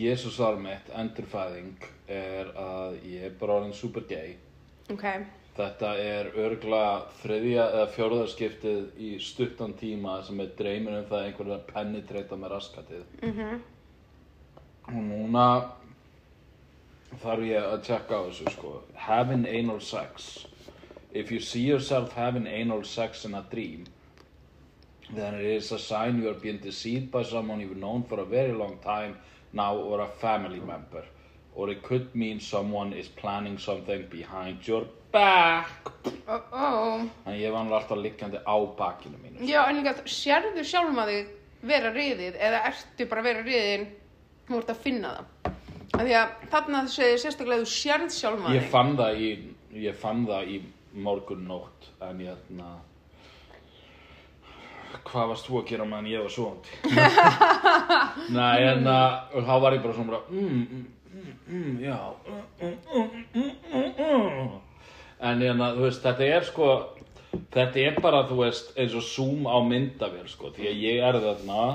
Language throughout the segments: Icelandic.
Jésúsar mitt, endurfæðing, er að ég er bara orðin super gay. Ok, Þetta er örgla þriðja eða fjórðarskiptið í stuttan tíma sem er dreymir um það að einhverja penetreita með raskatið. mhm, Og núna þarf ég að tjekka á þessu sko. Having anal sex. If you see yourself having anal sex in a dream, then it is a sign you are being deceived by someone you've known for a very long time now or a family member. Or it could mean someone is planning something behind your back. ó, ó. Þannig ég var alveg alltaf liggjandi á bakinu mínu. Já, en líka, sérðu sjálfum að þig vera riðið eða ertu bara að vera riðin og ert að finna það? Af því að þarna segir sérstaklega að þú sérð sjálfum að Ég þig. fann það í, ég fann það í morgun nótt, en ég hérna, hvað varst þú að gera meðan ég var svoandi? Nei, en að, og þá var ég bara svona bara, mm, mm, mm, mm, já, mm, mm, mm, mm. En hérna, þú veist, þetta er sko, þetta er bara, þú veist, eins og zoom á myndavél, sko, því að ég er þarna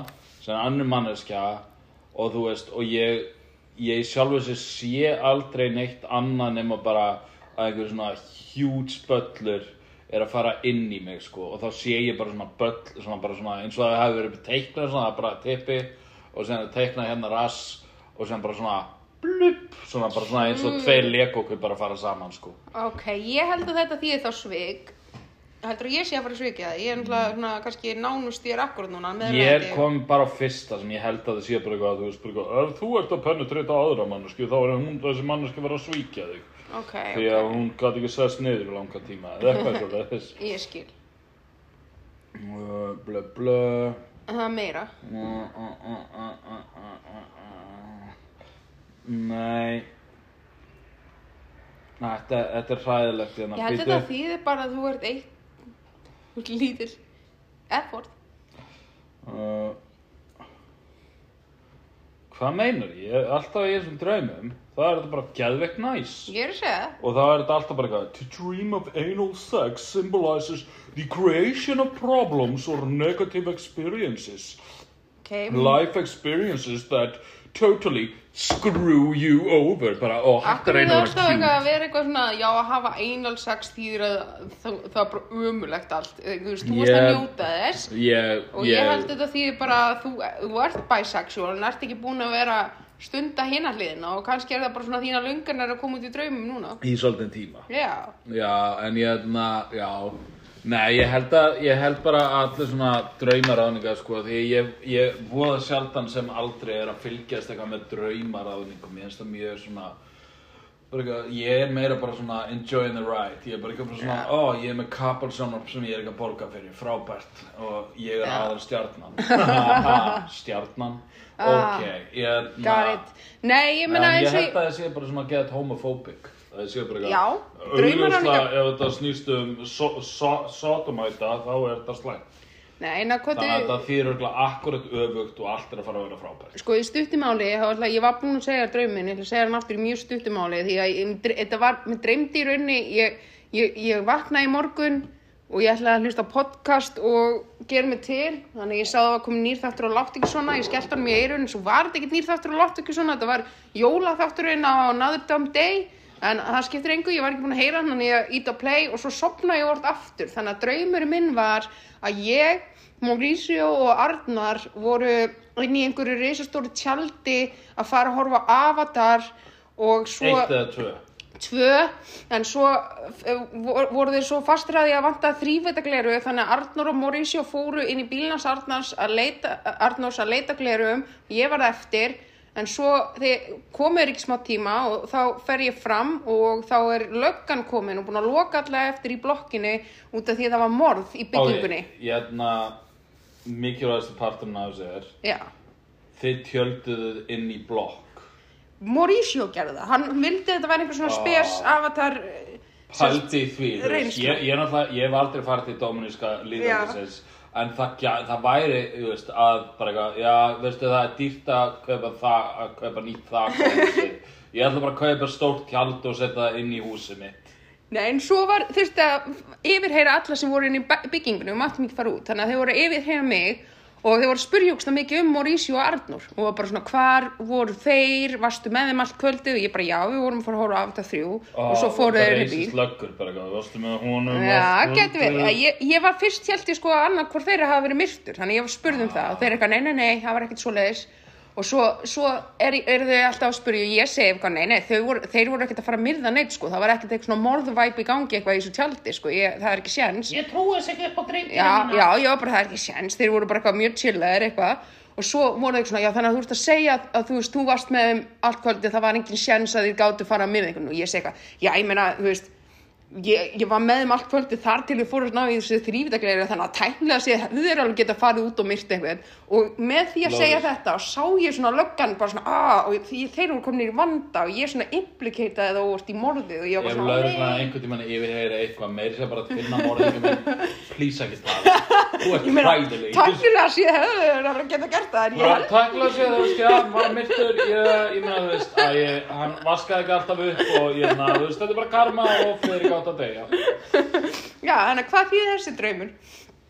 sem annur manneskja og þú veist, og ég, ég sjálfur sér sé aldrei neitt annað nema bara að einhver svona huge böllur er að fara inn í mig, sko, og þá sé ég bara svona böll, svona bara svona, eins og það hefur verið teiknað svona, bara tippi og sem teiknað hérna rass og sem bara svona blup, svona bara svona eins og tveir legokkur bara fara saman, sko. Ok, ég held að þetta þýðir þá svik. Heldur ég sé að fara það? Ég er náttúrulega svona, kannski nánust ég er akkurat núna. Ég er komin bara á fyrsta sem ég held að það sé bara eitthvað að þú eitthvað, ef þú ert að penetrita aðra mannesku þá er hún þessi manneski verið að svíkja þig Ok, því að hún gæti ekki sest niður í langa tíma eða eitthvað þess Ég skil. Blö blö það er meira. Nei Næ, þetta, þetta er hræðilegt hérna. Ég held að Bíddu. þetta þýðir bara að þú ert eitt lítill effort. Uh, Hvað meinar ég? Ég- Alltaf í þessum draumum þá er þetta bara geðveikt næs Ég er að segja það. og þá er þetta alltaf bara eitthvað To dream of anal sex symbolizes the creation of problems or negative experiences Ok, life experiences that totally screw you over bara, ó, hægt Akkur að er reyna það að alltaf vera eitthvað cute að vera eitthvað svona, já að hafa einal sex þýðir að það, það er bara umulegt allt, þú veist, þú varst að njóta þess. ég, og ég held þetta þýðir bara að þú, þú ert bisexual en ert ekki búin að vera stunda hina hliðina og kannski er það bara svona þína lungarnar að koma út í draumum núna. í svolítið tíma. Já, Já, en ég, na, já, nei, ég held að, ég held bara að allir svona draumaráðninga, sko, því ég, ég voða sjaldan sem aldrei er að fylgjast eitthvað með draumaráðningum, ég finnst það mjög svona, bara ég er meira bara svona enjoying the ride, ég er bara eitthvað svona, ó, ég er með couple sjónvarp sem ég er ekki að borga fyrir, frábært, og ég er Já. aðal stjarnan, stjarnan, Ah, ok, ég, ég meina En ég held að það sé bara svona get homophobic Það sé bara eitthvað draumaráðningar- ef þetta snýst um so, so, sodomæta þá er þetta slæmt. Nei, hvað Þannig að það þýr örgulega akkurat öfugt og allt er að fara að vera frábært. Sko í stuttumáli, þá ætla ég var búin að segja drauminn, ég ætla að segja hann aftur í mjög stuttumáli því að þetta var, mér dreymdi í raunni, ég, ég, ég vaknaði í morgun og ég ætlaði að hlusta podcast og gera mig til, þannig að ég sá að það var komin nýr þáttur á Látt ekki svona, ég skellti hann mér í eirun, svo var þetta ekkert nýr þáttur á Látt ekki svona, þetta var jólaþátturinn á Another Dumb Day, en það skiptir engu, ég var ekki búin að heyra hann, þannig ég ít að play og svo sopnaði ég orð aftur, þannig að draumurinn minn var að ég, Mauricio og Arnar voru inn í einhverju reisastóru tjaldi að fara að horfa Avatar og svo Eitt eða tvö. Tvö, en svo eh, vor- voru þeir svo fastir að vanta þrývetagleru þannig að Arnur og Mauricio fóru inn í bílnars Arnars að leita, Arnars að leita glerum, ég var eftir en svo komið ekki smá tíma og þá fer ég fram og þá er löggan komin og búin að loka allega eftir í blokkinni út af því að það var morð í byggingunni. Ég hérna mikilvægstu parturinn af þessu er Já, Þið tjölduðuð inn í blokk. Mauricio gerði það, hann vildi þetta væri einhver svona spes avatar eh, Pældi í því, ég, ég, náttúrulega- ég hef aldrei farið til Dominíska líðandisins en það, það væri, þú veist, að bara eitthvað, já, veistu það er dýrt að kaupa það, að kaupa nýtt það ég ætla bara að kaupa stórt tjald og setja það inn í húsið mitt. Nei, en svo var þurfti að yfirheyra alla sem voru inn í byggingunni og máttum ekki fara út, þannig að þau voru að yfirheyra mig og þeir voru að spyrja ógst mikið um Mauricio og Arnur og bara svona hvar voru þeir, varstu með þeim allt kvöldið? Og ég bara já, við vorum að fara að horfa á þetta þrjú. Og svo fóru þeir í bíl. Slöggur bara, varstu með honum Já, varstu- verið. Ég, ég var fyrst held ég sko að annað hvort þeirra hafa verið myrtur, þannig ég var spurð um það. Og þeir eitthvað, nei, nei, nei, það var ekkert svoleiðis og svo, svo er, er þau alltaf að spurja og ég segi eitthvað, nei, nei, þau voru, þeir voru ekkert að fara að myrða neitt, sko, það var ekkert eitthvað svona morðvæp í gangi eitthvað í þessu tjaldi, sko, ég, það er ekki séns. Ég trúi þess ekki upp á dreifinu Já, já, ég var bara, það er ekki séns, þeir voru bara eitthvað mjög chillaðir eitthvað. Og svo voru þeir svona, já, þannig að þú ert að segja að, að þú veist, þú varst með þeim allt kvöldi, það var engin séns að þið gáttu fara að myrða einhvern. Og ég segi eitthvað, já, ég meina, þú veist, ég, ég var með þeim allt kvöldi þar til við fórum að ná í þessu þrývitagleiri þannig að tæknilega sé hefðu þeir alveg geta farið út og myrt einhvern og með því að Love segja þetta og sá ég svona löggan bara svona aaa og því, þeir voru komin í vanda og ég svona implicataði þá úrst í morðið og ég var bara lögreglan svona einhvern tímann yfirheyri eitthvað meiri sem bara að finna morðingum minn, please ekki tala. Þú ert ég hræðileg. tæknilega sé gert það en ég Þú veist, já, veist, að að hvað þýðir þessi draumur?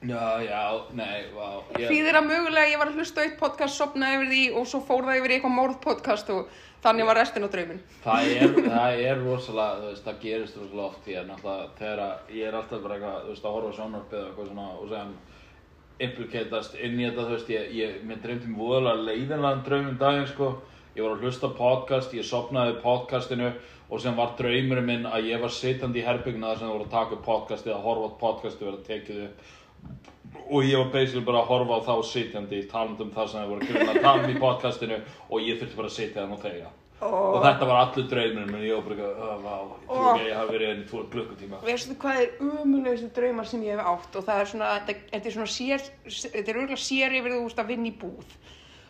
Já, já, nei, vá, ég, þýðir að mögulega ég var að hlusta á eitt podcast sopnaði yfir því og svo fór það yfir eitthvað morðpodcast og þannig var restin á draumin það er, það er rosalega, þú veist, það gerist rosalega oft, ég er náttúrulega, þegar að, ég er alltaf bara eitthvað, þú veist, að horfa á sjónvarpið eða eitthvað svona og sem implikatast inn í þetta, þú veist, ég, ég, mér dreymdi um voðalega leiðinlegan draum um daginn, sko, ég var að hlusta podcast, ég sopnaði podcastinu og sem var draumurinn minn að ég var sitjandi í herbyggna þar sem það voru að taka upp podcastið, að horfa á podcastið verið að tekið upp. Og ég var basically bara að horfa á þá sitjandi talandi um það sem það voru að að tala um í podcastinu og ég þurfti bara að sitja þannig og þegja. Og þetta var allur draumurinn minn. Ég var bara eitthvað, "Ó, vá, ég trúi ekki að ég hafi verið enn í tvo klukkutíma. Veistu hvað er umulegustu draumar sem ég hef átt? Og það er svona, þetta, þetta er svona sér þetta er örgulega sér yfir þú veist að vinna í búð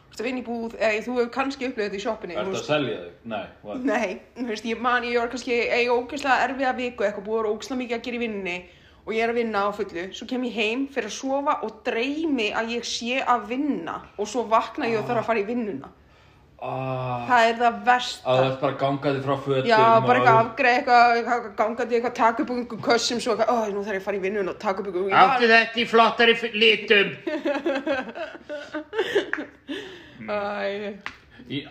þú veist að vinna í búð, eða þú hefur kannski upplifað þetta í shoppinni þú Ertu að selja þig? Nei, what? Nei, þú veist, ég man, ég var kannski eiga ógeðslega erfiða viku eitthvað, búið að vera ógeðslega mikið að gera í vinnunni og ég er að vinna á fullu, svo kem ég heim fyrir að sofa og dreymi að ég sé að vinna og svo vakna ég og þarf að fara í vinnuna Ah, það er það versta. Að það er bara að ganga þig frá fötum Já, bara eitthvað afgreið eitthvað, gangandi eitthvað, taka upp einhverjum kössum svo eitthvað, ó, nú þarf ég að fara í vinnun og taka upp einhverjum Áttu þetta í flottari litum?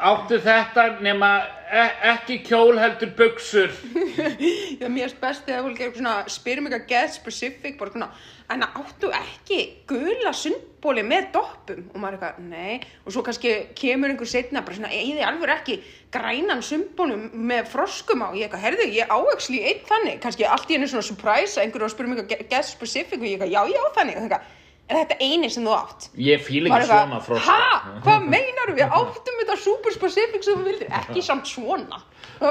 Áttu þetta nema e ekki kjól heldur buksur það er mjög best þegar fólk er eitthvað svona, spyrum eitthvað get specific, bara svona, en áttu ekki gula sundbóli með doppum? Og maður er eitthvað, nei, og svo kannski kemur einhver setna, bara svona, ég þið alveg ekki grænan sundbólum með froskum á, ég eitthvað, herðu, ég ávegsli einn þannig, kannski allt í henni svona surprise að einhverju var að spyrja mig eitthvað get specific og ég eitthvað, já, já, þannig, það eitthvað, er þetta eini sem þú átt? Ég fíl ekki svona frost Ha? Hvað meinar við? Áttum þetta super specific sem við vildir? Ekki samt svona.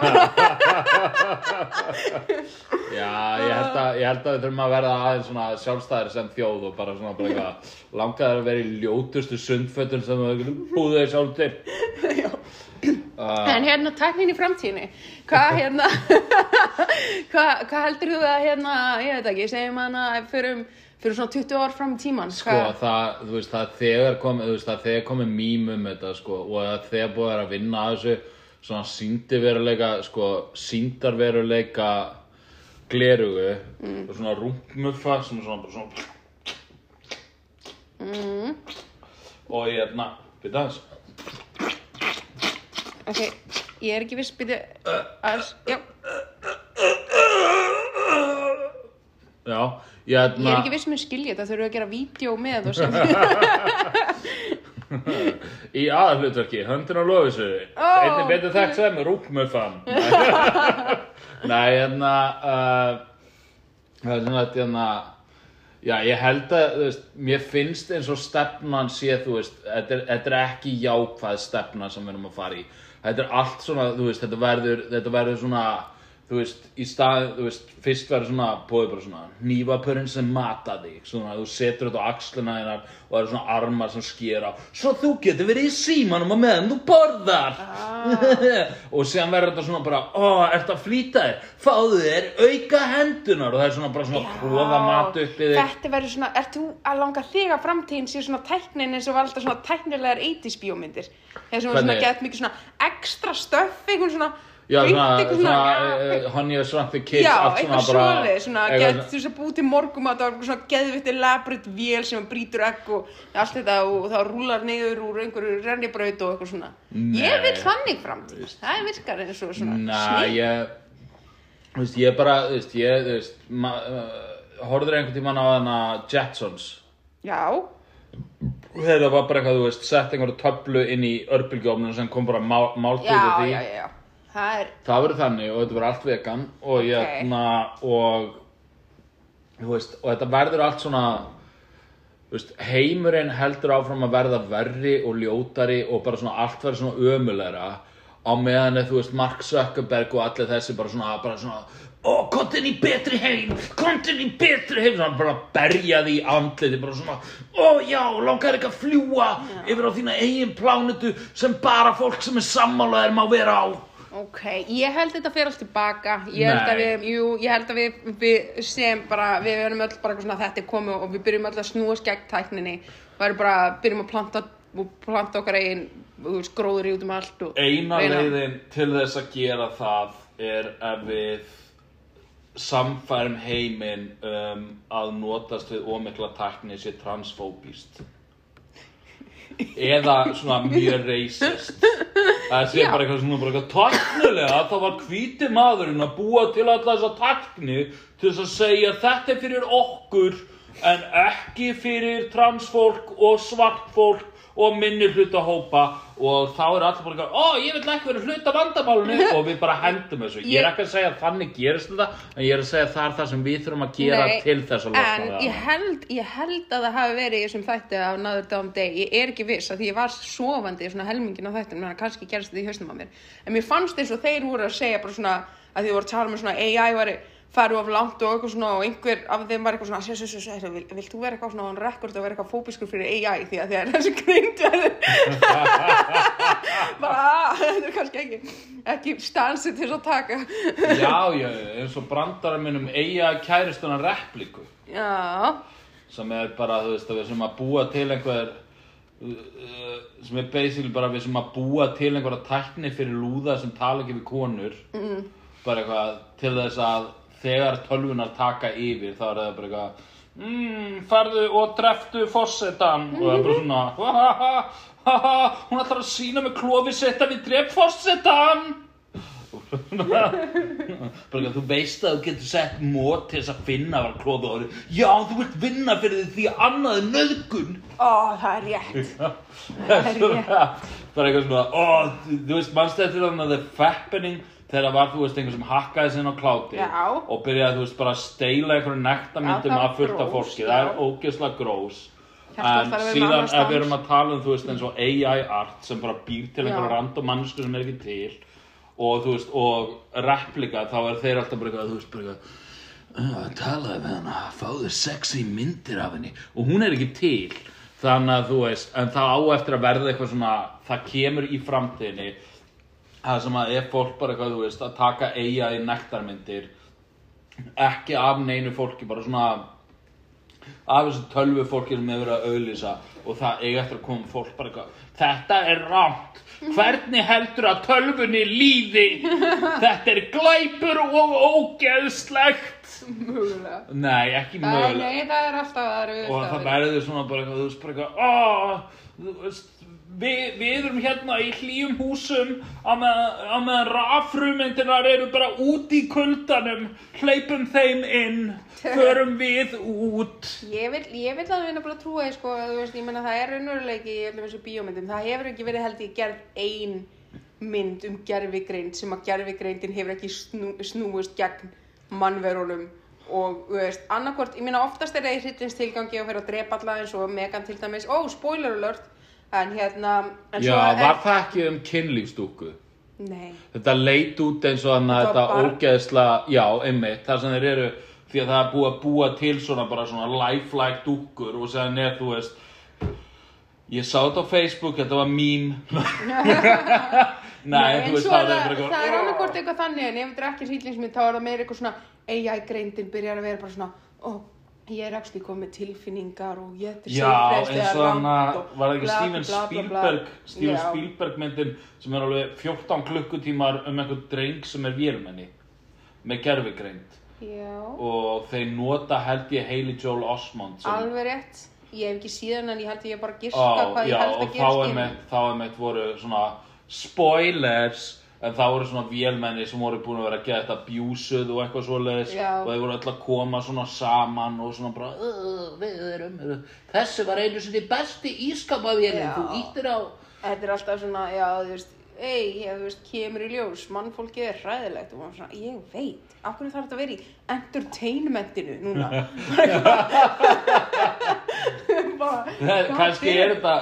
Já, ég held, að, ég held að við þurfum að verða aðeins svona sjálfstæðir sem þjóð og bara svona bara eitthvað langaður að vera í ljótustu sundfötum sem við búðu þeir sjálf til Já. uh, En hérna, tæknin í framtíðinni, hvað hérna, hvað, hvað heldur þú að hérna, ég veit ekki, segjum hana fyrir, fyrir svona 20 ár fram í tíman? Sko, það, þú veist, það er þegar komið, þú veist, það er þegar komið mím um þetta, sko, og það er þegar búið er að vinna að þessu svona sýndi veruleika, sko, sýndar veruleika glerugu og svona rúmuffa sem er svona, bara svona Mm, og ég, na, byrja aðeins. Ok, ég er ekki viss, byrju, aðeins, já, Já, ég, ég na, er ekki viss með skilja þetta, þurfum við að gera vídeo með og sem, í aðalhlutverki, höndin á lofisöðu Ó, einnig betur þekkt sem rúmmuffan Nei, hérna uh, það er svona þetta hérna Já, ég held að, þú veist, mér finnst eins og stefnan sé, þú veist, þetta er, þetta er ekki jákvæð stefna sem við erum að fara í. Þetta er allt svona, þú veist, þetta verður, þetta verður svona, þú veist, í stað, þú veist, fyrst verður svona, bóðið bara svona, nývapurinn sem mata þig, svona, þú setur þetta á axlina þínar og það eru svona armar sem sker á, svo þú getur verið í símanum á meðan þú borðar. og síðan verður þetta svona bara, ó, ertu að flýta þér, fáðu þér auka hendunar og það er svona bara svona tróða mat upp í þig. Þetta verður svona, ert þú að langa þig að framtíðin sé svona tæknin eins og var alltaf svona tæknilegar 80s bíómyndir? Var svona svona svona Já, svona, svona, svona- uh, Honey Shrunk the Kids, Já, allt svona bara svona, eitthvað get, þú veist að búið til morgum að það var eitthvað svona geðvitt elaborate vél sem brýtur egg og allt þetta og þá rúlar niður úr einhverju rennibraut og eitthvað svona. Nei. Ég vil þannig framtíð, það er virkar eins og svona Næ, ég Þú veist, ég bara, þú veist, ég, þú veist uh, Horfður einhvern tímann á hana Jetsons Já, og þetta var bara eitthvað, þú veist, sett einhverju töflu inn í örbylgjófnum sem kom bara má, máltíð já, því já, já, já. Það er, það verður þannig og þetta verður allt vegan og Ok. ég, na, og þú veist, og þetta verður allt svona veist, heimurinn heldur áfram að verða verri og ljótari og bara svona allt verður svona ömulegra á meðan þú veist, Mark Zuckerberg og allir þessi bara svona, bara svona komdu inn í betri heim, komdu inn í betri heim. Svona bara berja því í andliti bara svona, ó já, langar ekki að fljúa yfir á þína eigin plánutu sem bara fólk sem er sammálaðir má vera á ok, ég held þetta fyrir allt tilbaka, ég held að við, jú, ég held að við, við sem bara, við erum öll bara eitthvað svona þetta er komið og við byrjum öll að snúast gegn tækninni. Og erum bara, byrjum að planta, planta okkar veist, gróður í út um allt og Eina leiðin til þess að gera það er ef við samfærum heiminn um, að notast við ómikla tækni sé transfóbist eða svona mjög racist. Það sé bara eitthvað svona bara eitthvað tæknilega þá var hvíti maðurinn að búa til alla þessa tækni til þess að segja þetta er fyrir okkur en ekki fyrir transfólk og svartfólk og minni hluta hópa og þá er allir bara ó ég vil ekki vera hluta vandamálinu. Og við bara hendum þessu. Ég er ekki að segja að þannig gerist þetta en ég er að segja að það er það sem við þurfum að gera Nei, til þess að losna En við ég held, ég held að það hafi verið í þessum þætti af Another Down Day, ég er ekki viss að því ég var sofandi í svona helmingin á þættinum þannig að kannski gerst þetta í hausnum á mér. En mér fannst eins og þeir voru að segja bara svona að því voru að tala með svona AI væri farið of langt og eitthvað svona og einhver af þeim var eitthvað svona sér, sér, sér, sér, vil, vilt þú vera eitthvað svona on record og vera eitthvað fóbiskur fyrir AI því að því að þessi greind verður bara, "Ah, þetta er kannski ekki ekki stansið til þess að taka. Já, já, eins og brandara minnum eiga kæristuna repliku já, sem er bara, þú veist, að við sem að búa til einhver uh, sem er basically bara við sem að búa til einhverja tækni fyrir lúða sem tala ekki við konur. Mm. bara eitthvað til þess að þegar tölvunar taka yfir þá er það bara eitthvað mm, farðu og dreftu fossetan og það er bara svona ha ha ha ha ha hún ætlar að sína með klofi setta við dref fossetan bara ekki að þú veist að þú getur sett mót til þess að finna var klóðu og já þú vilt vinna fyrir því að annað er nöðgun ó, það er rétt. Bara eitthvað svona ó, þú veist mannstu þetta þannig að the fappening þegar það var þú veist einhver sem hakkaði sinna á kláti Já. og byrjaði þú veist bara að steila einhverju nektarmyndum af fullt af grós, fólki. það er ógeðslega grós. En að síðan ef við erum að tala um þú veist eins og AI art sem bara býr til einhverju random mannsku sem er ekki til og þú veist og replika þá er þeir alltaf bara eitthvað þú veist bara eitthvað "Uh, talaði við hana, fáðu sexy myndir af henni. Og hún er ekki til. Þannig að þú veist, en það á eftir að verða eitthvað svona, það kemur í framtíðinni það sem að ef fólk bara eitthvað, þú veist, að taka eiga í nektarmyndir ekki af neinu fólki, bara svona af þessu tölvu fólki sem hefur verið að auðlýsa og það eiga eftir að koma fólk bara eitthvað þetta er rámt hvernig heldur að tölvunni líði? Þetta er glæpur og ógeðslegt. Mögulega. nei, ekki mögulega. nei, það er alltaf það eru og það verður svona bara eitthvað, þú veist, bara eitthvað, "Ó, þú veist, við, við erum hérna í hlýjum húsum á meðan á meðan raffrumyndinar eru bara út í kuldanum, hleypum þeim inn, förum við út. Ég vil, ég vil að vinna bara trúa því, sko, að veist, ég meina það er raunveruleiki í öllum þessu bíómyndum. Það hefur ekki verið held ég gerð ein mynd um gerfigreind sem að gerfigreindin hefur ekki snú, snúist gegn mannverunum og, annarkvort, ég meina oftast er það í hryllins tilgangi að fyrir að drepa alla eins og Megan til dæmis, ó, spoiler alert, en hérna, en Já, var það ekki um kynlífstúku? Nei, Þetta leit út eins og þannig að Þetta barn. ógeðsla, já, einmitt, þar sem þeir eru, því að það er búið að búa til svona bara svona lifelike dúkkur og segja neð, þú veist, ég sá þetta á Facebook, þetta var mím. Nei, en þú veist, svo er það er það, bara það er annarkvort eitthvað þannig en ef þetta er ekki hryllingsmynd þá er það meira eitthvað svona AI-greindin byrjar að vera bara svona ó, ég er ekki komið tilfinningar og ég er Já, eins og hann að, var það ekki Steven Spielberg, Steven. Spielberg myndin sem er alveg 14 klukkutímar um einhvern dreng sem er vélmenni með gerfigreind og þeir nota held ég Hailey Joel sem alveg rétt. Ég hef ekki síðan en ég held ég bara giska Á, hvað já, ég held og að í með, þá er með voru svona spoilers en það voru svona vélmenni sem voru búin að vera að gera þetta bjúsuð og eitthvað svoleiðis Já. og þeir voru öll að koma svona saman og svona bara "Uh, við erum, þessi var einu sinni besti ískapavélin, Já. þú íttir á Þetta er alltaf svona, já, þú veist, ei, þú veist, kemur í ljós, mannfólkið er hræðilegt og maður svona, ég veit, af hverju þarf þetta að vera í entertainmentinu núna? Það- kannski er, þetta,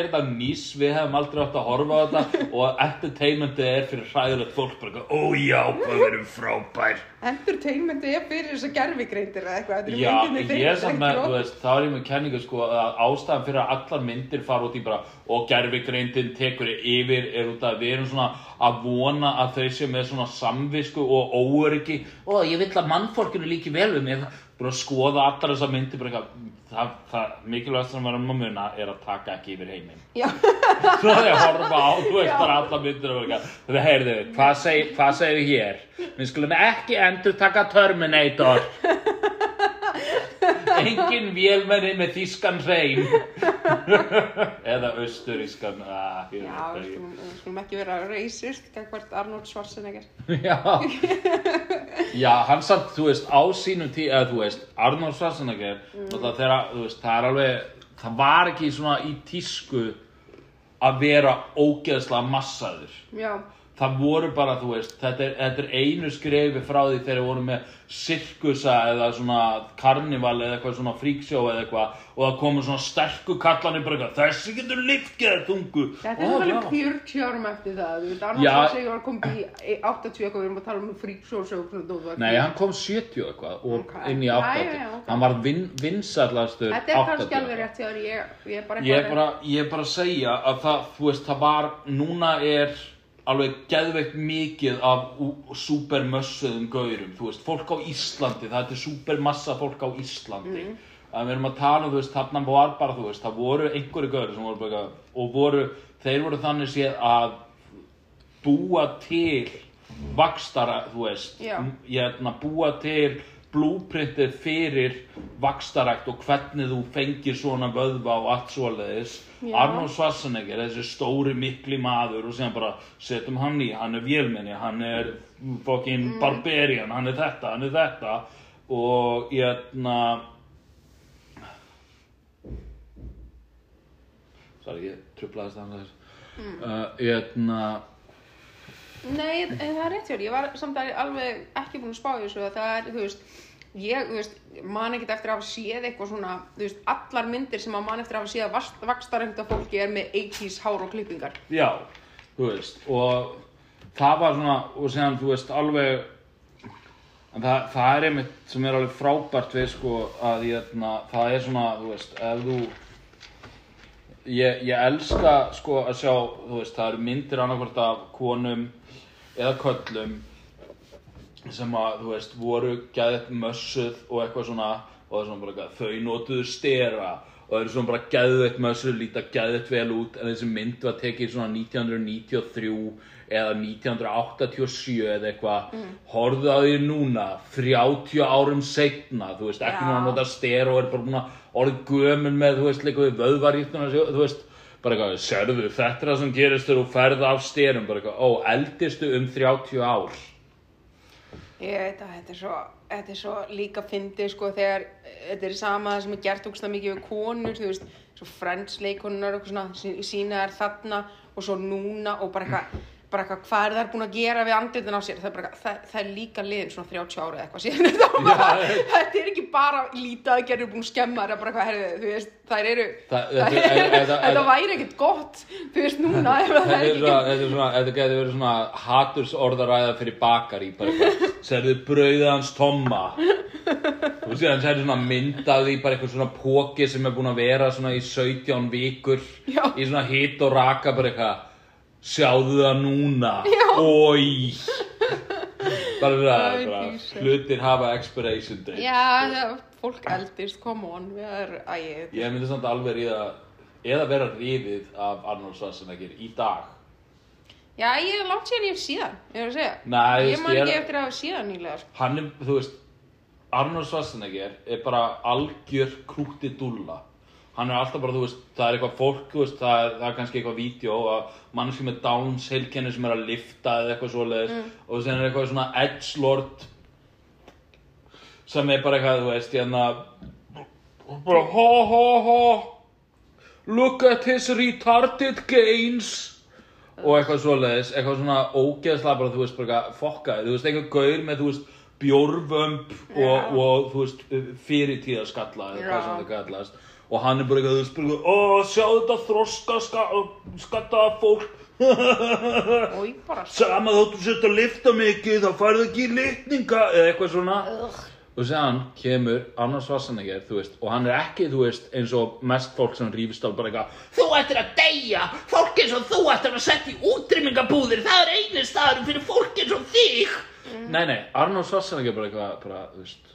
er nýs, við hefum aldrei átt að horfa á þetta og entertainmentið er fyrir hræðilegt fólk bara, eitthvað, ó já, hvað við erum frábær Entertainmentið er fyrir þess að gerfigreindir eða eitthvað, Já, ég samt með, þú veist, þá er ég með kenningu sko að ástæðan fyrir að allar myndir fara út í bara og gerfigreindin tekur yfir er út að við erum svona að vona að þau séu með svona samvisku og óöryggi. Og ég vill að mannfólkinu líki vel við mig. Bara skoða allar þessar myndir bara eitthvað, það, það mikilvægast sem verðum að muna er að taka ekki yfir heiminn. Svo ég horfa á, þú veist bara allar myndir Það heyrðu, hvað seg- hvað segir við hér? Við skulum ekki endur taka Terminator. Engin vélmenni með þýskan hreim Eða austurískan ah, já, við skulum, við skulum ekki vera racist, gagvart Arnold Schwarzenegger. Já Já, hann samt, þú veist, á sínum tí eða þú veist, Arnold Schwarzenegger mm. þegar, þú veist, það er alveg það var ekki svona í tísku að vera ógeðslega massaður Já, það voru bara, þú veist, þetta er, þetta er einu skrefi frá því þegar við vorum með sirkusa eða svona karnival eða eitthvað svona fríksjó eða eitthvað og það komu svona sterku kallanir bara eitthvað, þessi getur liftgeð þungu þetta er alveg 40 árum eftir það, þú veit, Arnold Já. Schwarzenegger var komið í í 80 eitthvað, við erum að tala um freakshow-sög Nei, hann kom 70 eitthvað og Ok. inn í Já, 80 já, já, ok. hann var vin, vinsallastur Þetta er kannski alveg rétt þér, ég, ég er bara bara, ég er bara að segja að það, þú veist, það var, núna er alveg geðveikt mikið af súpermössuðum gaurum, þú veist, fólk á Íslandi, það er súpermassa fólk á Íslandi. Mm. Að við erum að tala um, þú veist, þarna var bara, þú veist, það voru einhverju gaurir sem voru bara, og voru, þeir voru þannig séð að búa til vakstara, þú veist, ég er að búa til blúprintið fyrir vakstarækt og hvernig þú fengir svona vöðva og allt svoleiðis Já. Arnold Schwarzenegger, þessi stóri mikli maður og síðan bara setjum hann í, hann er vélmenni, hann er fucking barbarian, hann er þetta, hann er þetta og ég er Sorry, ég trublaðist það þess mm. uh, ég er Nei, en það er rétt hjá þér, ég var samt að alveg ekki búin að spá þessu að það er, þú veist, ég, þú veist, man ekkert eftir að hafa séð eitthvað svona, þú veist, allar myndir sem að man eftir að hafa séð að vakstarengta fólki er með 80s hár og klippingar. Já, þú veist, og það var svona, og síðan, þú veist, alveg, það, það er einmitt sem er alveg frábært við, sko, að ég, na, það er svona, þú veist, ef þú, ég, ég elska, sko, að sjá, þú veist, það eru myndir annarkvort af konum eða köllum sem að, þú veist, voru gæðið mössuð og eitthvað svona og það er svona bara, eitthvað, þau notuðu stera og það eru svona bara gæðið mössuð líta gæðið vel út en þessi mynd var tekið svona 1993 eða 1987 eða eitthvað mm. horfðu á því núna 30 árum seinna þú veist, ekki Já. núna nota stera og er bara búin að orðið gömul með, þú veist, líka við vöðvaríktuna, þú veist bara eitthvað, sérðu, þetta er það sem gerist þegar þú ferð af styrum, bara eitthvað, ó, eldistu um 30 ár Ég veit að þetta er svo, þetta er svo líka fyndið sko þegar þetta er sama það sem er gert ógst mikið við konur, þú veist, svo Friends leikonunar og svona, sí- sína þær þarna og svo núna og bara eitthvað, bara eitthvað, hvað er þær búin að gera við andlitin á sér, það er bara, það, það er líka liðin svona 30 ára eða eitthvað síðan, þetta, er ekki bara lítið að gera búin að skemma þær, það er bara eitthvað, herrið, þú veist, þær eru, Það- það þetta- væri ekkert gott, þú veist, núna, það Þetta er svona, þetta getur verið svona haturs orðaræða fyrir bakari, bara eitthvað, serðu brauðið hans Tomma. Veist, hann serðu svona mynd af því, bara eitthvað svona póki sem er búin að vera svona í 17 vikur, í svona hit og raka, bara eitthvað, sjáðu það núna, Já. oi. bara hlutir hafa expiration date Já, það, fólk eldist, come on, við erum, æ, Ég myndi samt alveg ríða eða vera ríðið af Arnold Schwarzenegger í dag já, ég er langt síðan ég hef síðan, ég er að segja. Nei, Ég man ekki er- eftir að hafa síðan nýlega, sko. hann er, þú veist Arnold Schwarzenegger er bara algjör krúti dúlla hann er alltaf bara, þú veist, það er eitthvað fólk þú veist, það er, það er kannski eitthvað vídeo að mannski með Downs heilkenni sem er að lifta eða eitthvað svoleiðis. Mm. og sen er eitthvað svona edgelord sem er bara eitthvað, þú veist, hérna bara ha ha ha look at his retarded gains. Og eitthvað svoleiðis, eitthvað svona ógeðslega bara, þú veist, bara eitthvað fokkaði, þú veist, einhver gaur með, þú veist, bjórvömb og, og, þú veist, fyrirtíðaskalla eða hvað sem það kallast og hann er bara eitthvað, bara eitthvað, ó, sjá þetta þroska ska, skattaða fólk. Og sama þóttu sett að lifta mikið, þá færðu ekki litninga eða eitthvað svona. Og séðan kemur Arnold Schwarzenegger, þú veist, og hann er ekki, þú veist, eins og mest fólk sem rífist á bara eitthvað, þú ættir að deyja, fólk eins og þú ættir að setja í útrymmingabúðir, það er einu staður fyrir fólk eins og þig. Nei, nei, Arnold Schwarzenegger bara eitthvað, bara, þú veist,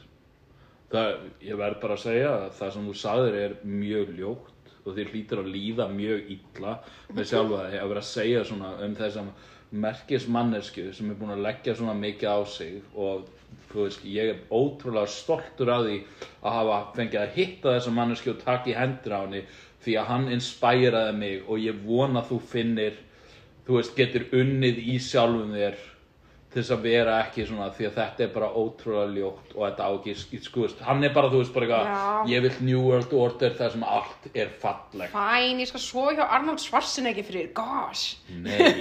það, ég verð bara að segja að það sem þú sagðir er mjög ljótt og þér hlýtur að líða mjög illa með sjálfa þig að vera að segja svona um þessam merkis mannesku sem er búin að leggja svona mikið á sig og þú veist, ég er ótrúlega stoltur af því að hafa fengið að hitta þessa mannesku og taka í hendur á henni því að hann inspæraði mig og ég vona að þú finnir þú veist, getur unnið í sjálfum þér til þess að vera ekki svona því að þetta er bara ótrúlega ljótt og þetta á ekki, sk- sko, veist, hann er bara, þú veist, bara eitthvað, ég vil New World Order þar sem allt er fallegt. fæn, ég skal svo hjá Arnold Schwarzenegger fyrir, gosh. Nei,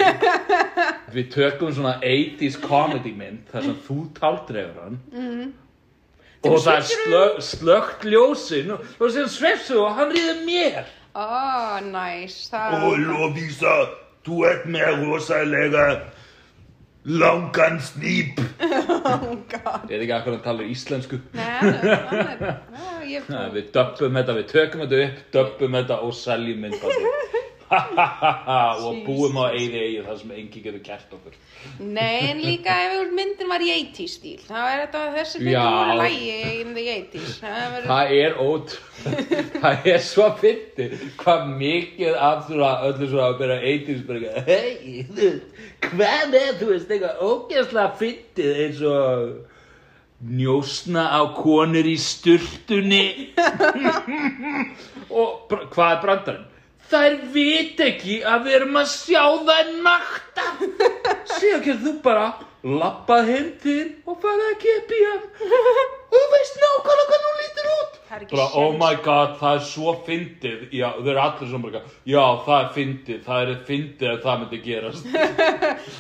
við tökum svona 80s comedy mynd þar sem þú taldregur hann mm. og það er slö, slögt ljósin og, og sem svepsu og hann ríður mér. Oh, nice, það... Lovisa, þú ert með rosalega langan snýp. Oh, God. Ég er ekki akkur að tala íslensku. Nei, hann er, hann er, ég Nei, við döppum þetta, við tökum þetta upp, döppum þetta og seljum myndbandi. og búum á eigi eigi þar sem engi getur gert okkur. Nei, en líka ef myndin var í 80s stíl, þá er þetta þessi myndin Já. voru lægi in the 80s. Það Það er ót, það er svo fyndi hvað mikið af svona öllu svona að byrja 80s bara eitthvað, hei, þú hvað er, þú veist, eitthvað ógeðslega fyndið eins og njósna á konur í sturtunni og hvað er brandarinn? Þær vit ekki að við erum að sjá þær nakta. Síðan getur þú bara lappað heim til og farið að kippi hann. Og þú veist nákvæmlega hvernig hún lítur út. ekki bara, oh my god, það er svo fyndið. Já, þau eru allir svona bara, já, það er fyndið það er fyndið að það myndi gerast.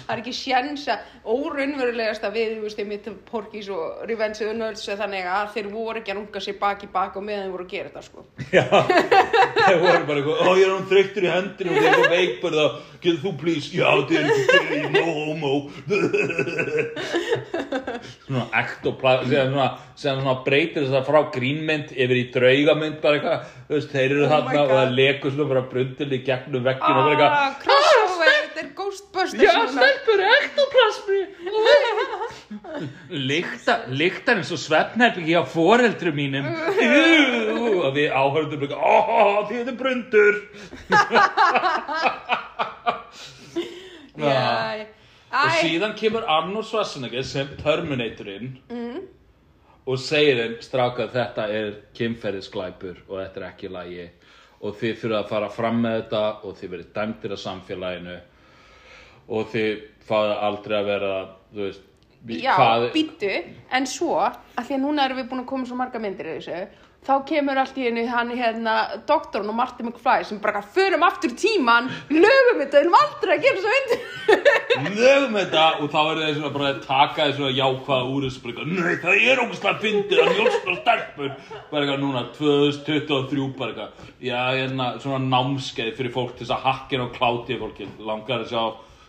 Það er ekki sjens að óraunverulegast að við, þú veist, mitt Porkís og Revenge of the Nerds er þannig að þeir voru ekki að runga sér bak í bak og meðan þeir voru að gera þetta, sko. já, þau voru bara eitthvað, ó, ég er hann þreyttur í hendinu og ég er eitthvað veikburða, getur þú please? Já, þetta er ekki gay, no homo. Svona ektoplasm síðan svona, síðan svona breytir þess að frá grínmynd yfir í draugamynd bara eitthvað, þú veist, þeir eru Oh þarna og það lekur svona bara brundil í gegnum vegginu og bara eitthvað Ah, crossover, þetta er Ghostbusters. Já, stelpur, ektoplasmi Lykta, lyktar eins og svefnherbyggi á foreldru mínum. Og við áhörðum bara Ó, þið er brundur. Já, já. Og Æ, síðan kemur Arnold Schwarzenegger sem Terminatorinn. Mm. Og segir þeim strákað þetta er kynferðisglæpur og þetta er ekki lægi Og þið þurfa að fara fram með þetta og þið verið dæmdir af samfélaginu. Og þið fáið aldrei að vera, þú veist já, hvað- býttu, en svo, að því að núna erum við búin að koma svo marga myndir í þessu, þá kemur allt í einu hann hérna, doktorn og Marty McFly sem bara förum aftur tíman, lögum þetta, erum aldrei að gera svo myndir. lögum þetta og þá er þeir svona bara að taka þessu að jákvæða úr þessu bara nei það er ógustlega fyndið að njóstra stelpur. Bara eitthvað núna 2023 bara eitthvað já hérna svona námskeið fyrir fólk til þess að hakkina og kláti fólki langar að sjá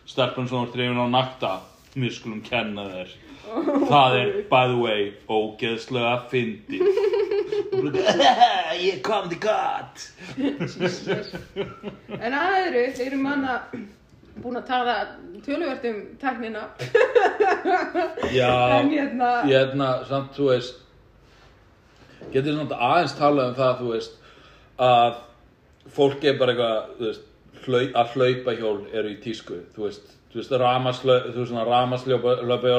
stelpun svona drifin á nakta við skulum kenna þér það er by the way ógeðslega eitthvað, ég kom til gott En aðru, þeir eru manna, búin að tala töluvert um tæknina. Já, en hérna hérna, samt, þú veist getur samt aðeins talað um það, þú veist að fólk er bara eitthvað, þú veist hlau, að hlaupa hjól eru í tísku, þú veist þú veist, veist, ramaslöpa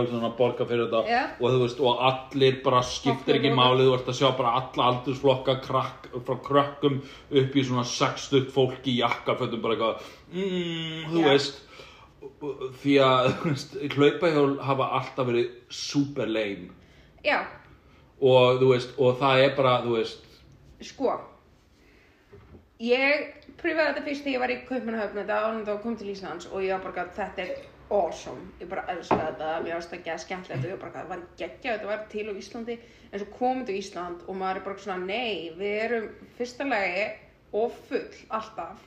svona borga fyrir þetta Já. og þú veist, og allir bara skiptir ekki Okkur, máli, þú ert að sjá bara alla aldursflokka krakk, frá krökkum upp í svona sextugt fólk í jakkafötum, bara eitthvað, mm, þú Já. veist því að þú veist, hlaupahjól hafa alltaf verið super lame já, og þú veist, og það er bara, þú veist sko ég pröfaði þetta fyrst þegar ég var í Kaupmannahöfn þetta ánum þá kom til Íslands og ég var bara að þetta er awesome, ég bara elska þetta mér varst það geða skemmtilegt og ég bara að það var geggja þetta var til á Íslandi. En svo komum til Ísland og maður er bara svona nei, við erum fyrsta lagi og full alltaf.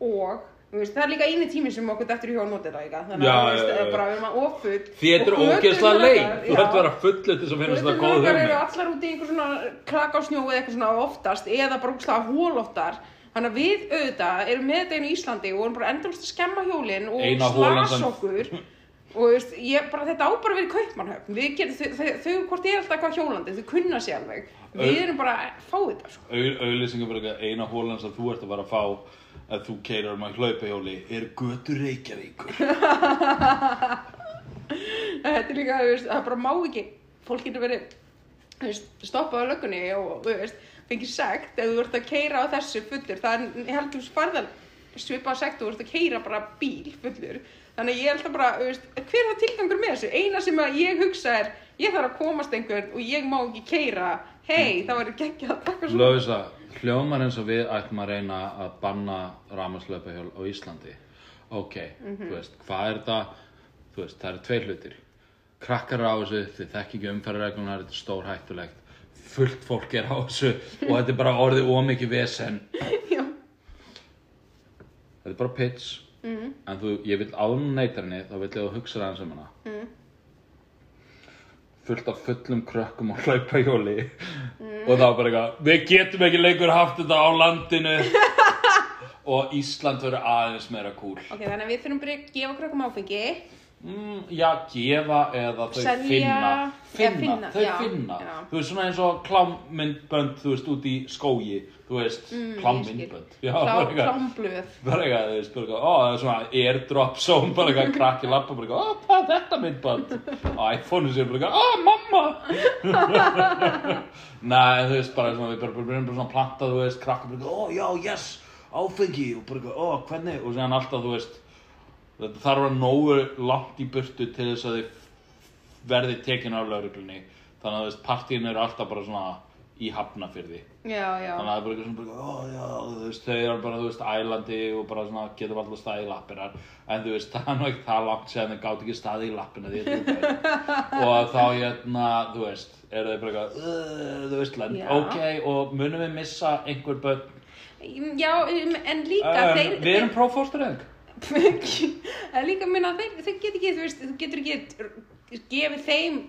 Og þú veist, það er líka eini tími sem okkur dettur í hjá að nota þetta þannig Já, að þú já, já. bara við erum að offull því þetta er ógeðslega leim þú ert að vera til þess að finnast það góð Göturnar eru hugmynd. allar út í einhver svona klaka á snjó eða eitthvað svona oftast eða bara úkslega hólóttar þannig að við auðvitað erum með þetta einu í Íslandi og erum bara endalist að skemma hjólin og slasa okkur. Og veist, ég, bara, þetta á bara að vera í kaupmannhöfn þau, hvort er alltaf eitthvað hjólandi þau kunna sér alveg. Við erum bara að fá þetta sko. auðlýsingum bara eitthvað eina hólan sem þú ert að fara að fá að þú keirar um að hlaupahjóli er götur Reykjavíkur. Þetta er líka, það bara má ekki. Fólk getur verið þú veist, stoppað á löggunni og þú veist, fengið sekt ef þú ert að keira á þessu fullur það er, ég held þú sparðan svipað sekt og þú ert að keira bara bíl fullur. Þannig að ég held að bara, veist, hver er það tilgangur með þessu? Eina sem að ég hugsa er ég þarf að komast einhvern og ég má ekki keira hei, það var ekki að taka svona. Lóðisa, hljómar eins og við ættum að reyna að banna ramaslaupahjól á Íslandi. Ok, þú veist, hvað er þetta? Þú veist, það eru tveir hlutir. Krakkar á þessu, þið þekki ekki umferðarreglunar þetta er stór hættulegt fullt fólk er á þessu og þetta er bara orðið ómikið vesen. Já. þetta er bara pitch. Mm. en þú, ég vil án neyta henni þá vil ég að hugsa aðeins um hana. Mm. fullt af fullum krökkum og hlaupahjóli og þá bara eitthvað við getum ekki lengur haft þetta á landinu. Og Ísland verður aðeins meira cool ok, þannig að við þurfum að gefa krökkum áfengi mm, já, gefa eða þau Selja, finna finna, finna, þau já, finna já. þú veist svona eins og klámmyndbönd þú veist út í skógi þú veist, mm, klámmyndbönd eitthvað klámblöð bara eitthvað, þú veist, bara eitthvað, ó, það er svona airdrop zone, bara eitthvað, krakki lappa, bara eitthvað, ó, hvað er þetta myndband? Á iPhone-u sér, bara eitthvað, ó, mamma! Nei, þú veist, bara svona, við bara, bara, bara, svona planta, þú veist, krakki, bara eitthvað, ó, já, yes, áfengi, og bara eitthvað, ó, hvernig, og séðan alltaf, þú veist, þetta þarf að nógu langt í burtu til þess að þið verði tekin af lauruglunni, þannig að, veist, partíin eru alltaf bara svona í hafnafyrði. já, já, Þannig að það er bara eitthvað svona, ó já, veist, þau eru bara, þú veist, ælandi og bara svona getur alltaf staðið í lappinar. En þú veist, það er ekki það langt séðan þau gátt ekki staðið í lappina því og þá, hérna, þú veist, eru þau bara eitthvað, þú veist, ok, og munum við missa einhver börn? já, um, en líka Um, þeir, við erum prófórsturöðing. En líka minna þeir, þeir get ekki, þú veist, þú getur ekki gefið þeim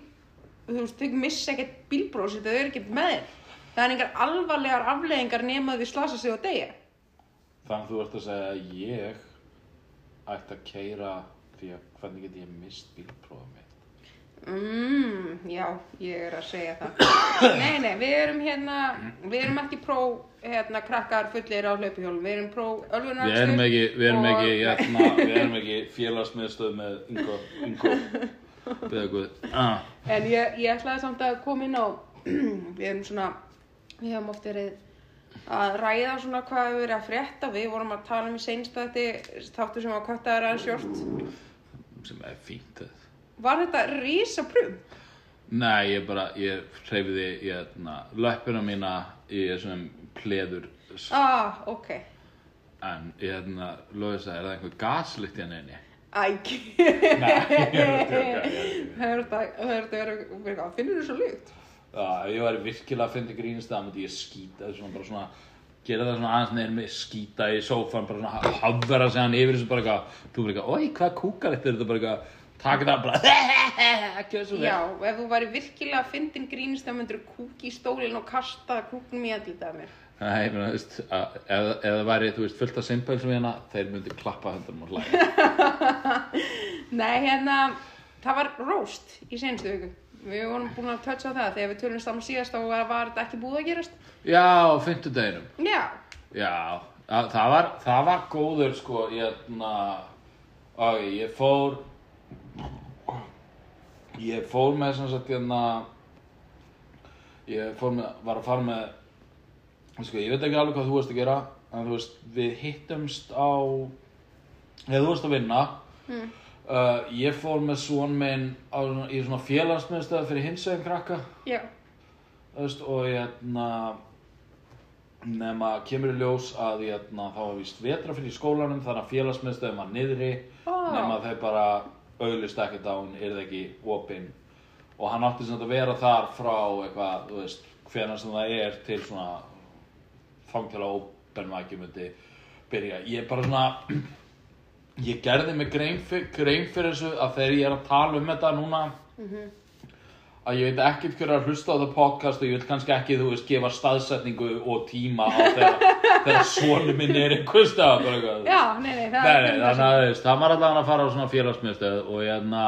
þú veist, þau missa ekkert bílbrósi þau eru ekkert með þér það er engar alvarlegar afleðingar nema að þau slasa sig á degja Þannig að þú ert að segja að ég ætti að keira því að hvernig get ég mist bílprófið mitt? Mm, já, ég er að segja það nei, nei, við erum hérna við erum ekki pró hérna, krakkar fullir á hlaupihjólum við erum pró ölfunar Við erum ekki, við erum ekki, hérna, við erum ekki félagsmiðstöð með guð. Ah. En ég, ég ætlaði samt að koma inn á, við erum svona, við hefum oft verið að ræða svona hvað við verið að frétta. Við vorum að tala um í seinsta þetta þáttu sem var köttaður aðeins short. Sem er fínt það. Var þetta rísa prum? Nei, ég bara, ég hreyfiði, hérna, löppina mína í þessum pleður. Ah, ok. En, hérna, Lóðis er það einhver gaslykt í hann einni? Æg. Nei, ég er að ég er að er er finnur þú svo lykt? Já, ef ég væri virkilega að finna grínst það, myndi ég skýta svona, bara svona, gera það svona aðeins neður með skýta í sófan, bara svona hafvera sig hann yfir þessu bara eitthvað, þú bara eitthvað, oi, hvað kúkar þetta, þetta bara eitthvað, taka þetta bara, ekki þessu Já, ef þú væri virkilega að fyndin grínist þá myndir kúki í stólinn og kasta kúknum í andlitað mér. Nei, ég meina, þú veist, að- ef, ef það væri, þú veist, fullt af simpelsum hérna, þeir myndi klappa höndunum og hlæja. Nei, hérna, það var roast í senstu viku. Við vorum búin að toucha á það þegar við tölum saman síðast og var, var þetta ekki búið að gerast. Já, á fimmtudeginum. Já, Já, að, það var, það var góður, sko, ég, na, ok, ég fór, ég fór með, sem sagt, hérna, ég fór með, var að fara með, sko, ég veit ekki alveg hvað þú veist að gera, en þú veist, við hittumst á, eða þú veist að vinna, mm. Uh, ég fór með svon minn á, í svona félagsmiðstöð fyrir hinsvegin krakka já, þú veist, og hérna nema kemur í ljós að hérna, það var víst vetra fyrir skólanum þannig að félagsmiðstöðum var niðri Ó. nema þau bara auglist ekkert á hún er það ekki opinn. Og hann átti sagt að vera þar frá eitthvað, þú veist, hvenær sem það er til svona þang til að ópenvækju myndi byrja. Ég er bara svona ég gerði mig grein, grein fyrir þessu að þegar ég er að tala um þetta núna að ég veit ekkert hver er að hlusta á það podcast og ég vil kannski ekki, þú veist, gefa staðsetningu og tíma á þegar, þegar svonu minn er einhver stað já, nei, nei, það Nei, nei, þannig að það var allavega að fara á svona félagsmiðstöð og hérna,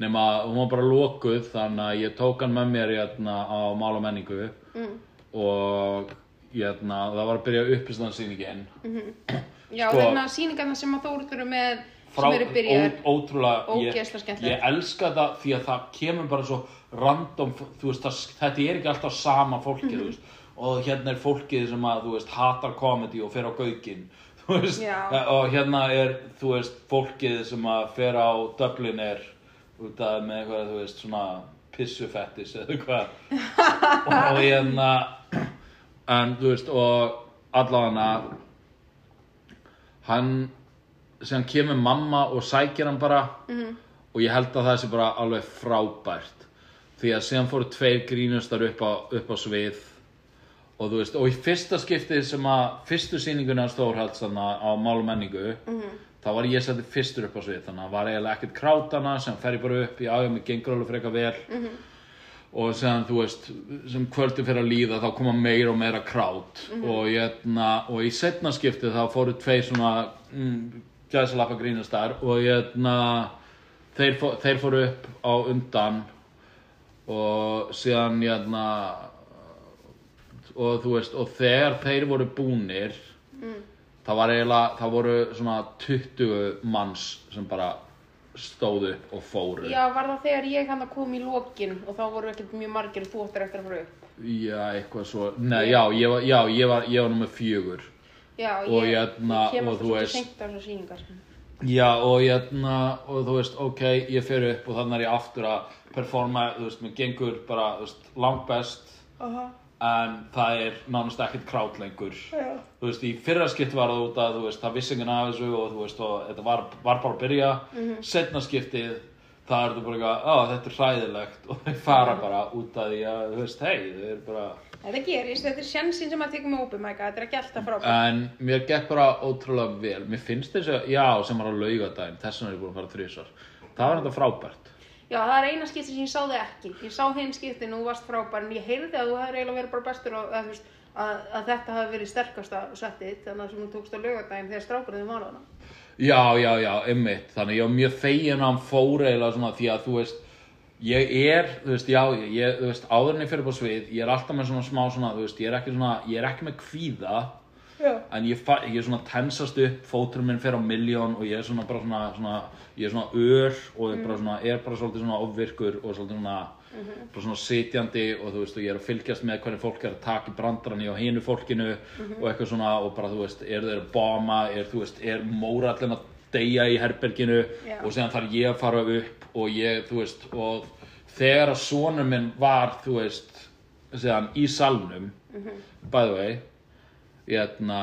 nema, hún var bara lokuð, þannig að ég tók hann með mér hérna á mál og menningu Mm. og hérna, það var að byrja uppistandsýningin Já, Sko- þarna sýningarna sem að Þórður eru með frá, byrjar ó, ótrúlega ég, ég elska það því að það kemur bara svo random þú veist, það, þetta er ekki alltaf sama fólkið þú veist, og hérna er fólkið sem að þú veist, hatar comedy og fer á gaukinn þú veist, og hérna er fólkið sem að fer á Dublin er út af með eitthvað, þú veist, svona pissufettis eða eitthvað og hérna en þú veist, og allavega hann sem kemur mamma og sækir hann bara Mhm. og ég held að það sé bara alveg frábært. Því að síðan fóru tveir grínustar upp á, upp á svið og þú veist, og í fyrsta skiptið sem að fyrstu sýninguna stórhalds þannig á mál og menningu þá var ég settið fyrstur upp á svið þannig að var eiginlega ekkert krátana sem fer ég bara upp í ájum, mig gengur alveg frekar vel. Og séðan þú veist sem kvöldi fyrir að líða þá koma meira og meira krát. Og, hérna, og í setna skiptið þá fóru tveir svona mm, gæðsalappa grínastar og hérna þeir, fó, þeir fóru upp á undan og síðan hérna og þú veist og þegar þeir voru búnir það var eiginlega það voru svona 20 manns sem bara stóðu upp og fóru. Já, var það þegar ég hann að koma í lokin og þá voru ekkert mjög margir ættir eftir að fara upp? Já, eitthvað svo, nei, já, ég var, já, ég var, ég var nummer fjögur. Já, Og ég, hérna, ég kem og alltaf þú svolítið veist- seint á þessar sýningar Já, og hérna, og þú veist, ok, ég fer upp og þannig er ég aftur að performa, þú veist, mér gengur bara, þú veist, langt best, Aha. en það er nánast ekkert krát lengur. Já. Þú veist, í fyrra skipt var það út að, þú veist, það vissi enginn af þessu og þú veist, og þetta var, var bara að byrja. Setna skiptið, það er þetta bara eitthvað, á, þetta er hræðilegt og þeir fara bara út að því að, þú veist, hei, þau eru bara... Þetta gerist, þetta er sjansinn sem að tekur með mic þetta er ekki alltaf frábært. En mér gekk bara ótrúlega vel. Mér finnst þess að, já, sem var á laugadaginn Þess vegna er ég búin að fara þrísar Það var þetta frábært. Já, það er eina skipti sem ég sá þig ekki. Ég sá hinn skiptin og þú varst frábær en ég heyrði að þú hefði eiginlega verið bara bestur og að, veist, að, að þetta hafi verið sterkasta settið þannig að sem þú tókst á laugardaginn þegar strákurinn var þarna. Já, já, já, Þannig ég er, þú veist, já, ég, þú veist, áður en ég fyrir á svið Ég er alltaf með svona smá svona, þú veist Ég er ekki svona, ég er ekki með kvíða Já. En ég, fa- ég er svona tensast upp Fóturinn minn fer á miljón Og ég er svona bara svona, svona Ég er svona ör Og ég bara svona, er bara svolítið svona ofvirkur Og svolítið svona Bara svona sitjandi Og þú veist, og ég er að fylgjast með hvernig fólk er að taka í brandarann Í á hinu fólkinu Og eitthvað svona, og bara, þú veist, er þeir að bóma Er, þú veist, er mórallin að deyja í herberginu Já. Og síðan þarf ég að fara upp Og ég, þú veist, og Þegar að sonur minn var, þú veist Síðan í salnum By the way hérna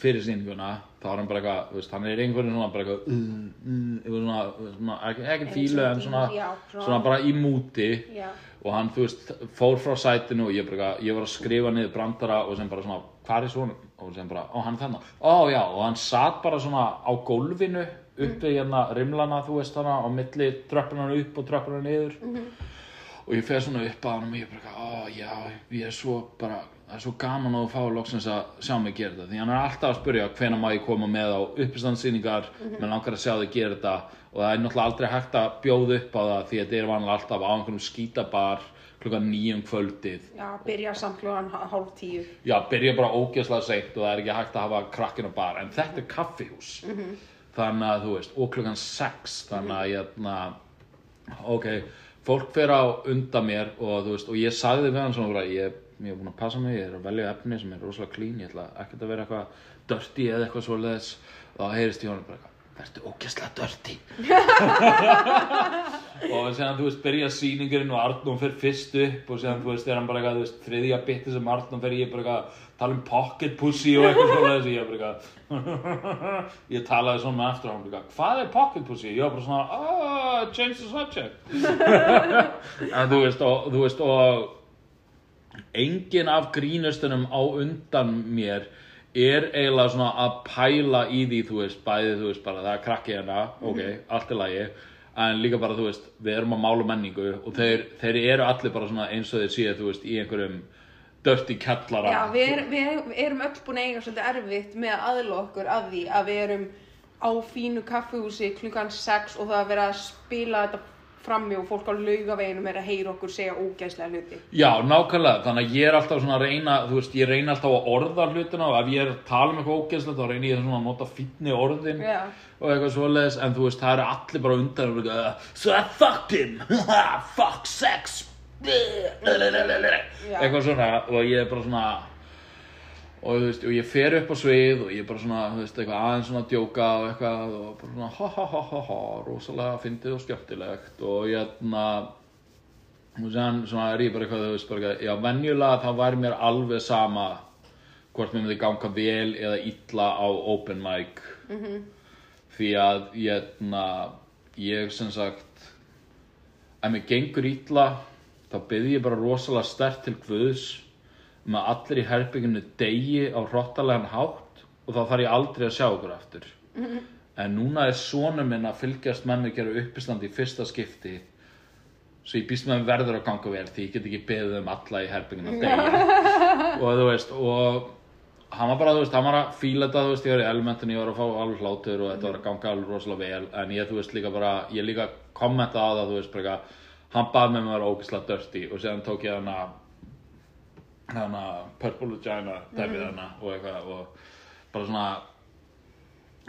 fyrir sýninguna þá var hann bara eitthvað, veist, hann er einhverjum svona bara eitthvað uh, uh, svona ekki, fílu en svona, já, svona- bara í múti. Já. og hann, þú veist, fór frá sætinu og ég bara ég var að skrifa niður brandara og sem bara svona, hvað er svona og sem bara, ó, hann er þarna, ó já og hann satt bara svona á gólfinu uppi hérna rimlana, þú veist hana á milli tröppunar upp og tröppunar niður. Og ég fer svona upp að hann og ég bara, ó já, ég er svo bara það er svo gaman að þú fá loksins að sjá mig gera þetta. Því hann er alltaf að spyrja hvenær má ég koma með á uppistandsýningar? Mm -hmm. langar að sjá þig gera þetta. Og það er náttúrulega aldrei hægt að bjóða upp á það því þetta er vanlega alltaf á einhverjum skítabar klukkan nýjum kvöldið. Já, byrja samt klukkan hálf tíu. já, byrja bara ógeðslega seint og það er ekki hægt að hafa krakkinu bar. En þetta er kaffihús þannig að þú veist, og klukkan 6 þannig að ég ok, fólk fer á undan mér og þú veist, og ég sagði við hann svona ég, ég er búin að passa mig, ég er að velja efni sem er rosalega clean, ég ætla ekkert að vera eitthvað dirty eða eitthvað svoleiðis. Og þá heyrist í honum bara eitthvað, verður ógeðslega dirty. Og séðan þú veist byrja sýningurinn og Arnum fer fyrst upp og séðan þú veist er hann bara eitthvað þriðja bitti sem Arnum fer ég bara eitthvað tala um pocket pussy og eitthvað svona þessi ég bara eitthvað ég talaði svona með eftir á hann eitthvað hvað er pocket pussy? Ég var bara svona ah change the subject. En þú veist og þú veist og engin af grínustunum á undan mér er eiginlega svona að pæla í því þú veist, bæði þú veist bara það er krakki hérna, ok, allt er lagi en líka bara þú veist, við erum að mála menningu og þeir, þeir eru allir bara svona eins og þeir séu þú veist, í einhverjum dörti kallara Já, við, er, við er- erum öll búin að eiga svolítið erfitt með að aðla okkur að því að við erum á fínu kaffihúsi klukkan 6 og það er verið að spila þetta frammi og fólk á laugaveginum er að heyra okkur segja ógæslega hluti. Já, nákvæmlega, þannig að ég er alltaf svona að reyna, þú veist, ég reyna alltaf að orða hlutina og ef ég er að tala um eitthvað ógeðslega þá reyni ég svona að nota fínni orðin Já. og eitthvað svoleiðis, en þú veist, það eru allir bara undan og eitthvað, so I fucked him, fuck sex, eitthvað svona. Og ég er bara svona, og þú veist, og ég fer upp á svið og ég er bara svona, þú veist, eitthvað aðeins svona að djóka og eitthvað og bara svona ha ha ha ha ha, rosalega fyndið og skemmtilegt og ég hérna, og séðan svona er ég bara eitthvað, þú veist, bara eitthvað, já, venjulega þá væri mér alveg sama hvort mér myndi ganga vel eða illa á open mic. Því að ég, na, ég sem sagt ef mér gengur illa þá byrði ég bara rosalega stert til Guðs um að allir í herbygginu degi á hrottalegan hátt og þá þarf ég aldrei að sjá okkur aftur. En núna er sonur minn að fylgjast með mig gera uppistand í fyrsta skipti svo ég býst með að verður að ganga vel því ég get ekki beðið um alla í herbygginu að degi og þú veist og hann var bara, þú veist, hann var að fíla þetta, þú veist, ég var í elementinu, ég var að fá alveg hlátur og þetta var að ganga alveg rosalega vel, en ég, þú veist, líka bara, ég líka kommenta á það, þú veist, bara hann bað með mér að vera ógeðslega dirty og séðan tók ég hana, hana, purple vagina, dæmið hana og eitthvað og bara svona,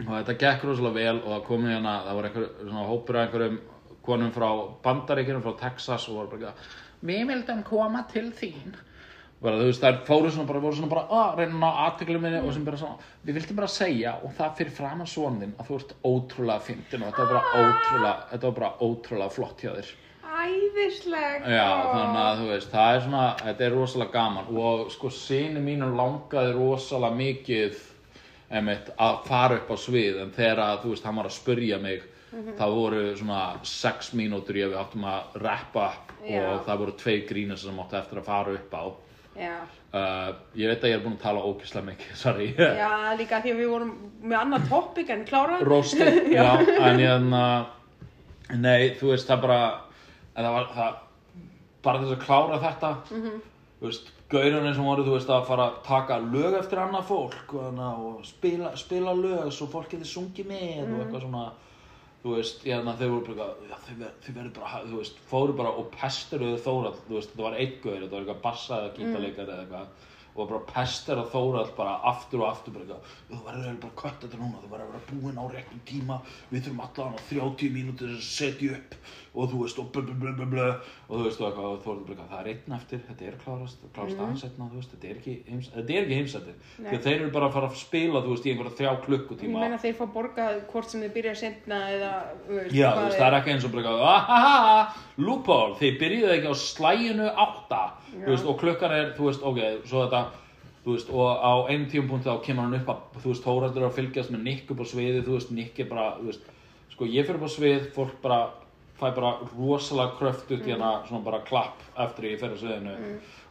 og þetta gekk rosalega vel og það kom hana, það var einhver, svona hópur af einhverjum konum frá bandaríkjunum, frá Texas og var bara við vildum koma til þín. Bara þú veist þær fóru svona bara voru svona bara að reyna að ná aðteklu minni og sem bara svona við viltum bara segja og það fyrir fram að svonin að þú ert ótrúlega fyndin og þetta var bara ótrúlega þetta var bara ótrúlega flott hjá þér Æðislegt. já þannig að þú veist það er svona þetta er rosalega gaman og sko síni mínu langaði rosalega mikið einmitt að fara upp á svið en þegar að þú veist hann var að spurja mig það voru svona sex mínútur ég við áttum að rappa Já. og það voru tvei grínir sem áttu eftir að fara upp á Já. Uh, ég veit að ég er búinn að tala ókyslega mikið, sorry Já, líka því að við vorum með annað topic en klára. Rósti, já, en ég en Nei, þú veist, það bara en það var, það bara þess að klára þetta þú veist, gaurunni sem voru, þú veist, að fara að taka lög eftir annað fólk og, hana, og spila, spila lög svo fólk getur sungið með og eitthvað svona þú veist, ég þannig að þau voru bara já, þau, ver, þau verður bara, þú veist, fóru bara og pesturuðu Þórald, þú veist, þetta var einn gaur, þetta var eitthvað bassa eða gítarleikar eða eitthvað og bara pestera Þórald bara aftur og aftur bara eitthvað, þú verður bara að kötta þetta núna, þú verður að vera búinn á réttum tíma, við þurfum allan á 30 mínútur að setja upp og þú veist, og blö og þú veist, og eitthvað, og Þórald bara eitthvað, það er einn eftir, þetta er klárast, klárast mm. aðeins þú veist, þetta er ekki, heims, er ekki heimsætti, því að þeir eru bara að fara að spila, þú veist, í einhverja þrjá Ég klukkutíma meina þeir fá borgað hvort sem þið byrja að sendna eða, þú veist, Já, þú veist, það er ekki eins og bara ahaha, loophole, þið byrjuðu ekki á slæginu átta, þú veist, og klukkan er, þú veist, ok, svo þetta, þú veist, og á einn tímapunkt þá kemur hann upp að, þú veist, Þóraldur er að fylgjast með Nick upp á sviði, þú veist, Nick er bara, þú veist, sko, ég fyrir upp á svið, fólk bara, fæ bara rosalega kröft út í hana, svona bara klapp eftir ég fer á sviðinu,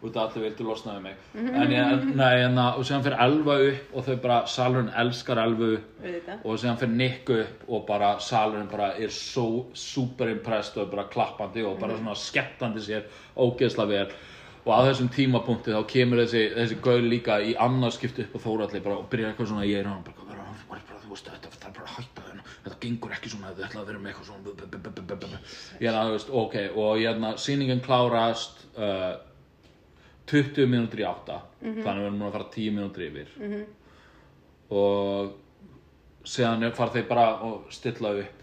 út af allir vildu losnaði mig, en ég, nei, en það, og síðan fyrir Elva upp og þau bara, salurinn elskar Elvu, og síðan fyrir Nick upp og bara salurinn bara er svo super impressed og bara klappandi og bara svona skemmtandi sér ógeðslega vel. Og á þessum tímapunkti þá kemur þessi, þessi gaul líka í annars skipti upp á Þóralli bara, og byrjar eitthvað svona, ég er hann bara, þú veist, þetta það er bara að hætta þennan, þetta gengur ekki svona, þetta ætla að vera með eitthvað svona, bu- bu- bu. ég er að, þú veist, ok, og ég er að, sýningin klárast uh, 20 mínútur í átta, þannig að við erum múin að fara 10 mínútur yfir. -hmm. og síðan er- fara þeir bara og stilla upp.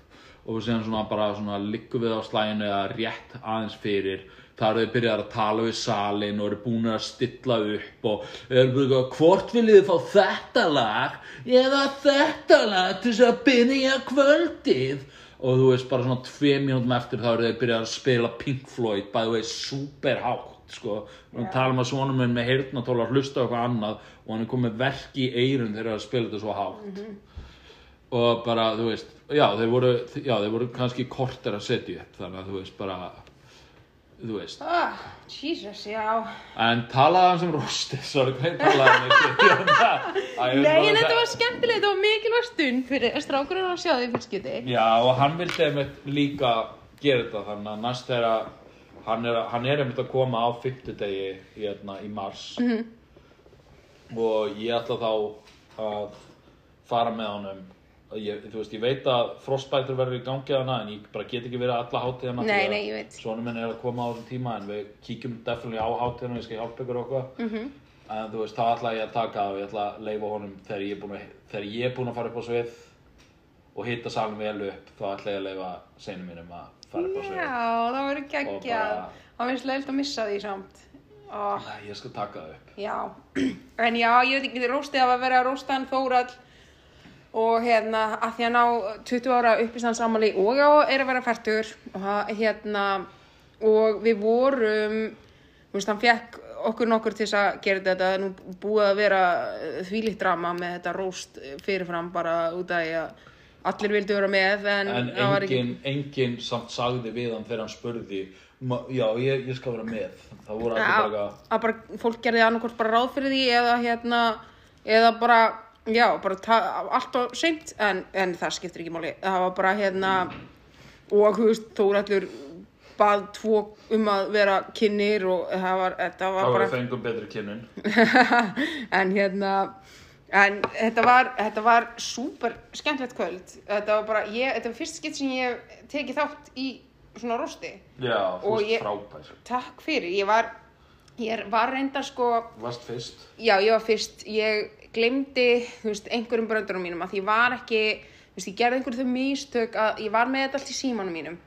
Og síðan svona bara svona liggum við á slæginu eða rétt aðeins fyrir þar eru byrjað að tala við salin og eru búin að stilla upp og eru búin að hvort viljið þið fá þetta lag eða þetta lag til þess að byrja kvöldið? Og þú veist bara svona tvei mínútum eftir þá eru þau byrjað að spila Pink Floyd bæði vegi super hátt sko, við yeah. tala um að svona minn með heyrnatóla að hlusta eitthvað annað og hann er komið verk í eirun þegar að spila þetta svo hátt. Og bara, þú veist, já, þeir voru, já, þeir voru kannski korter að setja upp, þannig að þú veist, bara, þú veist, Ah, Jesus, já. en talaði hann sem rostið, sorry, hvað ég talaði hann ekki, Nei, en þetta var skemmtilegt, þetta var mikilvæg stund fyrir strákurinn að sjá því fyrstskipti. Já, og hann vildi einmitt líka gera þetta, þannig að næst þegar hann er, hann er einmitt að koma á fimmtudegi í, hérna, í mars Mhm. og ég ætla þá að fara með honum ég, þú veist, ég veit að frostbætur verður í gangi hana en ég bara get ekki verið alla hátíðana Nei, nei, ég veit. Svona minn er að koma á þessum tíma en við kíkjum definitely á hátíðana, ég skal hjálpa ykkur okkur Mhm. -hmm. en þú veist, þá ætla ég að taka og ég ætla að leifa honum þegar ég er búin að, þegar ég er búin að fara upp á svið og hitta salin vel upp þá ætla ég að leifa seinum mínum að fara upp á svið Já, það verður Og geggjað. bara- Það finnst leilt að missa því samt. Oh, Nei, ég skal taka það upp já, en já, ég veit ekki, róstið að vera að rósta hann Þórall og hérna, að því að ná 20 ára uppistansamali og já, er að vera færtur og hérna, og við vorum, þú veist, hann fekk okkur nokkur til þess að gera þetta, nú búið að vera þvílíkt drama með þetta róst fyrirfram bara út af því að allir vildu vera með en, En var ekki enginn, enginn samt sagði við hann þegar hann spurði "Ma- Já, ég, ég skal vera með. Það voru allir bara að bara fólk gerði annarkort bara ráð fyrir því eða hérna eða bara, já, bara allt og seint en, en það skiptir ekki máli. Það var bara hérna og þú veist, Þórallur bað tvo um að vera kynir og það var, þetta var bara fengum betri kynnin. En hérna en þetta var, þetta var súper skemmtilegt kvöld. Þetta var bara, ég, þetta var fyrst skipt sem ég tekið þátt í svona rosti. Já, Og ég- frábær. Takk fyrir, ég var ég var reyndar sko Varst fyrst. Já, ég var fyrst, ég glemdi, einhverjum bröndurum mínum að ég var ekki, veist, ég gerði einhverjum þau mistök að ég var með þetta allt í símanum mínum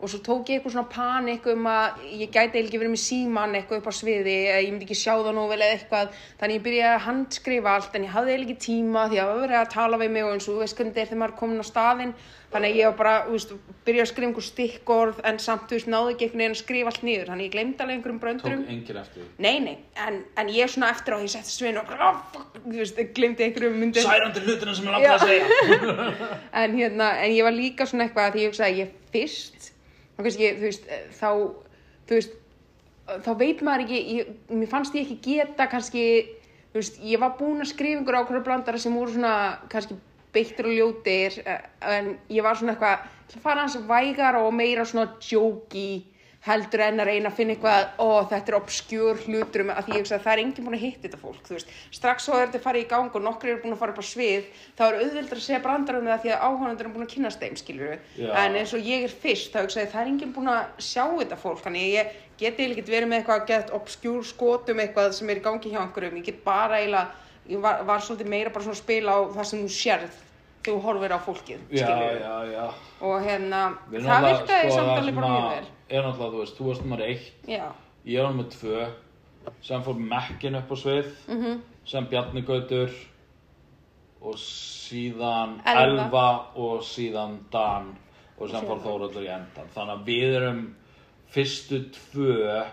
og svo tók ég eitthvað svona panik um að ég gæti ekki verið með síman eitthvað upp á sviði eða ég myndi ekki sjá það nú vel eða eitthvað. Þannig ég byrjaði að handskrifa allt en ég hafði eiginlega ekki tíma því að það var verið að tala við mig og eins og þú veist hvernig þetta er þegar maður er komin á staðinn. Þannig ég var bara, þú veist, byrjaði að skrifa einhver stikkorð en samt, þú veist, náði ekki einhvern veginn að skrifa allt niður. Þannig ég glemdi alveg einhverjum bröndurum Tók enginn eftir. Nei, nei, en, en ég svona eftir á því setti svinn og oh, fuck, þú veist, glimti einhverju myndum. Særandi hlutina sem ég langar að segja. En hérna, en ég var líka svona eitthvað að því ég hugsaði, ég fyrst, þá kannski, þú veist, eh, þá, þú veist, þá veit maður ekki, ég, mér fannst ég ekki geta kannski, þú veist, ég var búin að skrifa einhverju ákveður blandara sem voru svona, kannski beittir og ljótir, eh, en ég var svona eitthvað, ég ætla að fara hans vægar og meira svona jóki, heldur en að reyna að finna eitthvað ó þetta er obskjur hlutur um að því að það er enginn búin að hitta þetta fólk strax svo er þetta farið í gang og nokkri eru búin að fara upp á svið þá er auðveldur að segja brandar um það því að áhörnandur er búin að kynast þeim en eins og ég er fyrst þá ég það er enginn búin að sjá þetta fólk þannig að ég geti ekki verið með eitthvað gett obskjur skotum eitthvað sem er í gangi hjá einhverjum. Ég get bara eiginlega ég var, var svolítið meira bara svona að spila á það sem þú sérð þú horfir á fólkið Já, já, já. Og hérna það virkaði sko, samt það alveg sem bara mjög vel. Er náttúrulega, þú veist, þú varst nummer eitt. Ég var nummer tvö. Sem fór Mekkin upp á svið. Mhm. -hmm. Sem Bjarni Gautur. Og síðan Elva. Elva Og síðan Dan. Og sem fór Þóróldur í endan Þannig að við erum fyrstu tvö.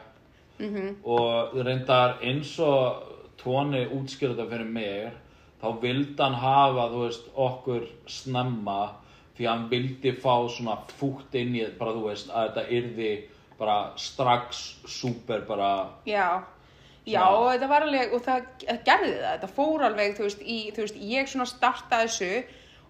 Mhm. Og reyndar eins og Tóni þetta fyrir mig Þá vildi hann hafa, veist, okkur snemma Því hann vildi fá svona fútt inn í bara, þú veist, að þetta yrði bara strax súper bara Já, já og þetta var alveg, og það gerði það, þetta fór alveg, þú veist, í, þú veist, ég svona startaði þessu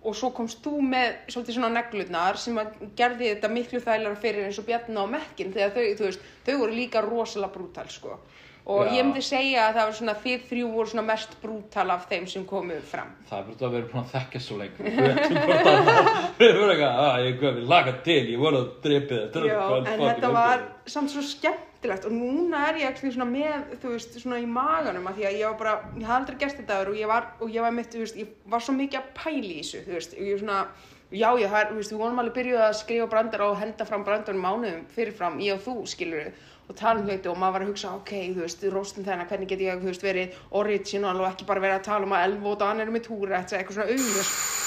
og svo komst þú með svolítið svona neglurnar sem að gerði þetta miklu þægilega fyrir eins og Bjarni og Mekkin þegar þau, þú veist, þau voru líka rosalega brútal, sko. Og Já. ég myndi segja að það var svona þið þrjú voru svona mest brútal af þeim sem komu fram. Það er bara að vera búin að þekkja svo lengur Við ætlum hvort annað Við erum eitthvað, að ég kom, ég laga til, ég voru að dreipið þetta en þetta var samt svo skemmtilegt og núna er ég ekki svona með, þú veist, svona í maganum að því að ég var bara, ég hafði aldrei gert þetta og ég var, og ég var mitt, þú veist, ég var svo mikið að pæli í þessu, þú veist, og ég svona, já, ég, það er, þú veist, við vorum alveg byrjuð að skrifa brandara og henda fram brandarum mánuðum fyrirfram, ég og þú, skilur og tala um hluti og maður var að hugsa, ok, þú veist, róstin þennan, hvernig get ég, veist, verið original og ekki bara verið að tala um að og Dan eru með túra, eitthvað svona auðvist.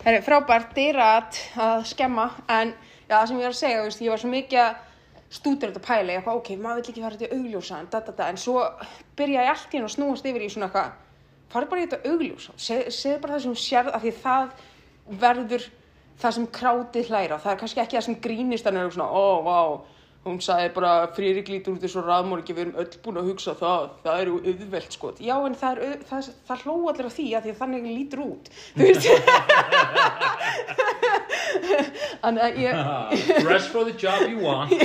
Það er frábært dyrat að skemma en já, það sem ég var að segja, veist, ég var svo mikið að stúdur þetta pæla, ég eitthvað, ok, maður vill ekki fara þetta augljósa en da, da, da, en svo byrja ég allt í henn að snúast yfir í svona eitthvað, farið bara í þetta augljósa, segð seg bara það sem þú sérð af því það verður það sem krátið hlæra, það er kannski ekki það sem grínist en er svona, ó, vá, hún sagði bara Friðrik lítur út þessu raðmorgi, við erum öll búin að hugsa það, það eru auðvelt sko, já en það, er, það, það hló allir af því að því að þannig lítur út, þú veist, Þannig að ég, Dress for the job you want.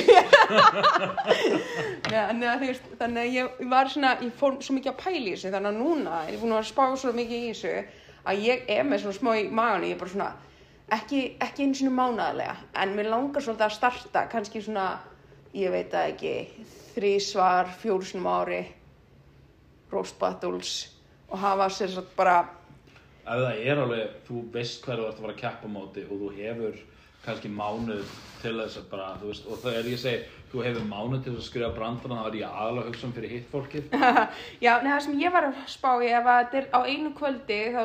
Ja, þannig að veist, þannig að ég var svona, ég fór svo mikið að pæla í þessu, þannig að núna er ég búin að spá svo mikið í þessu að ég er með svona smá í magan, ég er bara svona, ekki, ekki einu sinni mánaðarlega, en mér langar svolítið að starta, kannski svona, ég veit það ekki, þrísvar, fjórusunum ári, roast battles og hafa sér satt bara, Ef það er alveg, þú veist hverju þú ert að fara að keppa móti og þú hefur kannski mánuð til þess að bara, veist, og það er ég að segja, þú hefur mánuð til þess að skrifa brandana, þá er ég aðalega að hugsa um fyrir hitt fólkið. Já, neða það sem ég var að spá í ef að þetta er á einu kvöldi þá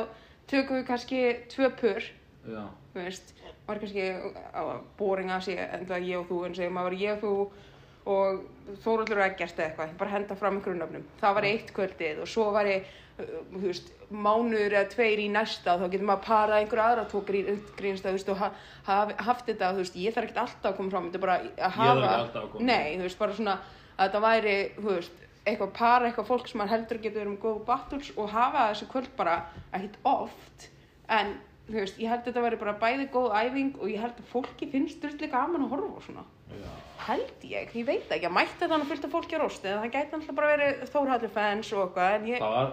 tökum við kannski tvö pur, Já, veist, var kannski á boring að sé en það ég og þú en segjum að var ég og þú og Þóruldur og Eggert eða eitthvað, bara henda fram ykkur nöfnum. Það var eitt kvöldið og svo var ég, uh, þú veist, mánuður eða tveir í næsta og þá getur maður að para einhverja aðra tvo grín, grínstað, þú veist, og ha, haf, haft þetta, þú veist, ég þarf ekkert alltaf að koma fram, þetta er bara að þarf hafa, ekki alltaf að koma. nei, þú veist, bara svona að þetta væri, þú veist, eitthvað para, eitthvað fólk sem maður heldur getur verið með góð battles og hafa þessu kvöld bara ekkert oft, en veist, ég held að þetta væri bara bæði góð æfing og ég held að fólki finnst styrtlega gaman að horfa á svona já. held ég, ég veit ekki, að mætti fullt af fólki á rosti, en það gæti alltaf bara verið Þórhaldur fans og eitthvað, en ég Það var,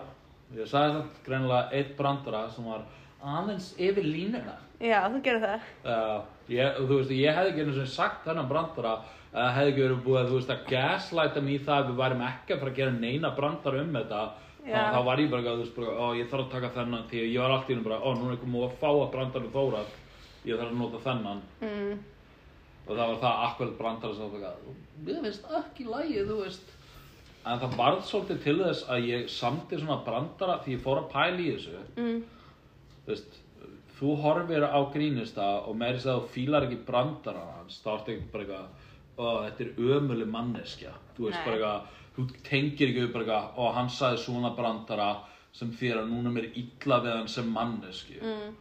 ég sagði það greinilega eitt brandara sem var aðeins yfir línuna. já, þú gerir það Uh, ég, og þú veist, ég hefði ekki einu sinni sagt þennan brandara að hefði ekki verið búið að, veist, að gaslighta mig í það að við værim ekki að fara að gera neina brandara um þetta. Þannig að þá var ég bara, bara, ó, ég þarf að taka þennan því ég var allt í hennu bara, ó, núna er komið að fá að brandara um þóra ég þarf að nota þennan. Mm. og það var það akkurat brandara sem það var við veist ekki lægið, þú veist. En það varð svolítið til þess að ég samti svona brandara því ég fór að pæla í þessu. Mm. þú veist, þú horfir á grínista og meiri að þú fílar ekki brandara hans, þá ertu ekki bara eitthvað ó, þetta er ömuleg manneskja. Þú veist bara eitthvað, þú tengir ekki við bara eitthvað, ó, hann sagði svona brandara sem þér að núna mér illa við hann sem mannesku Mm.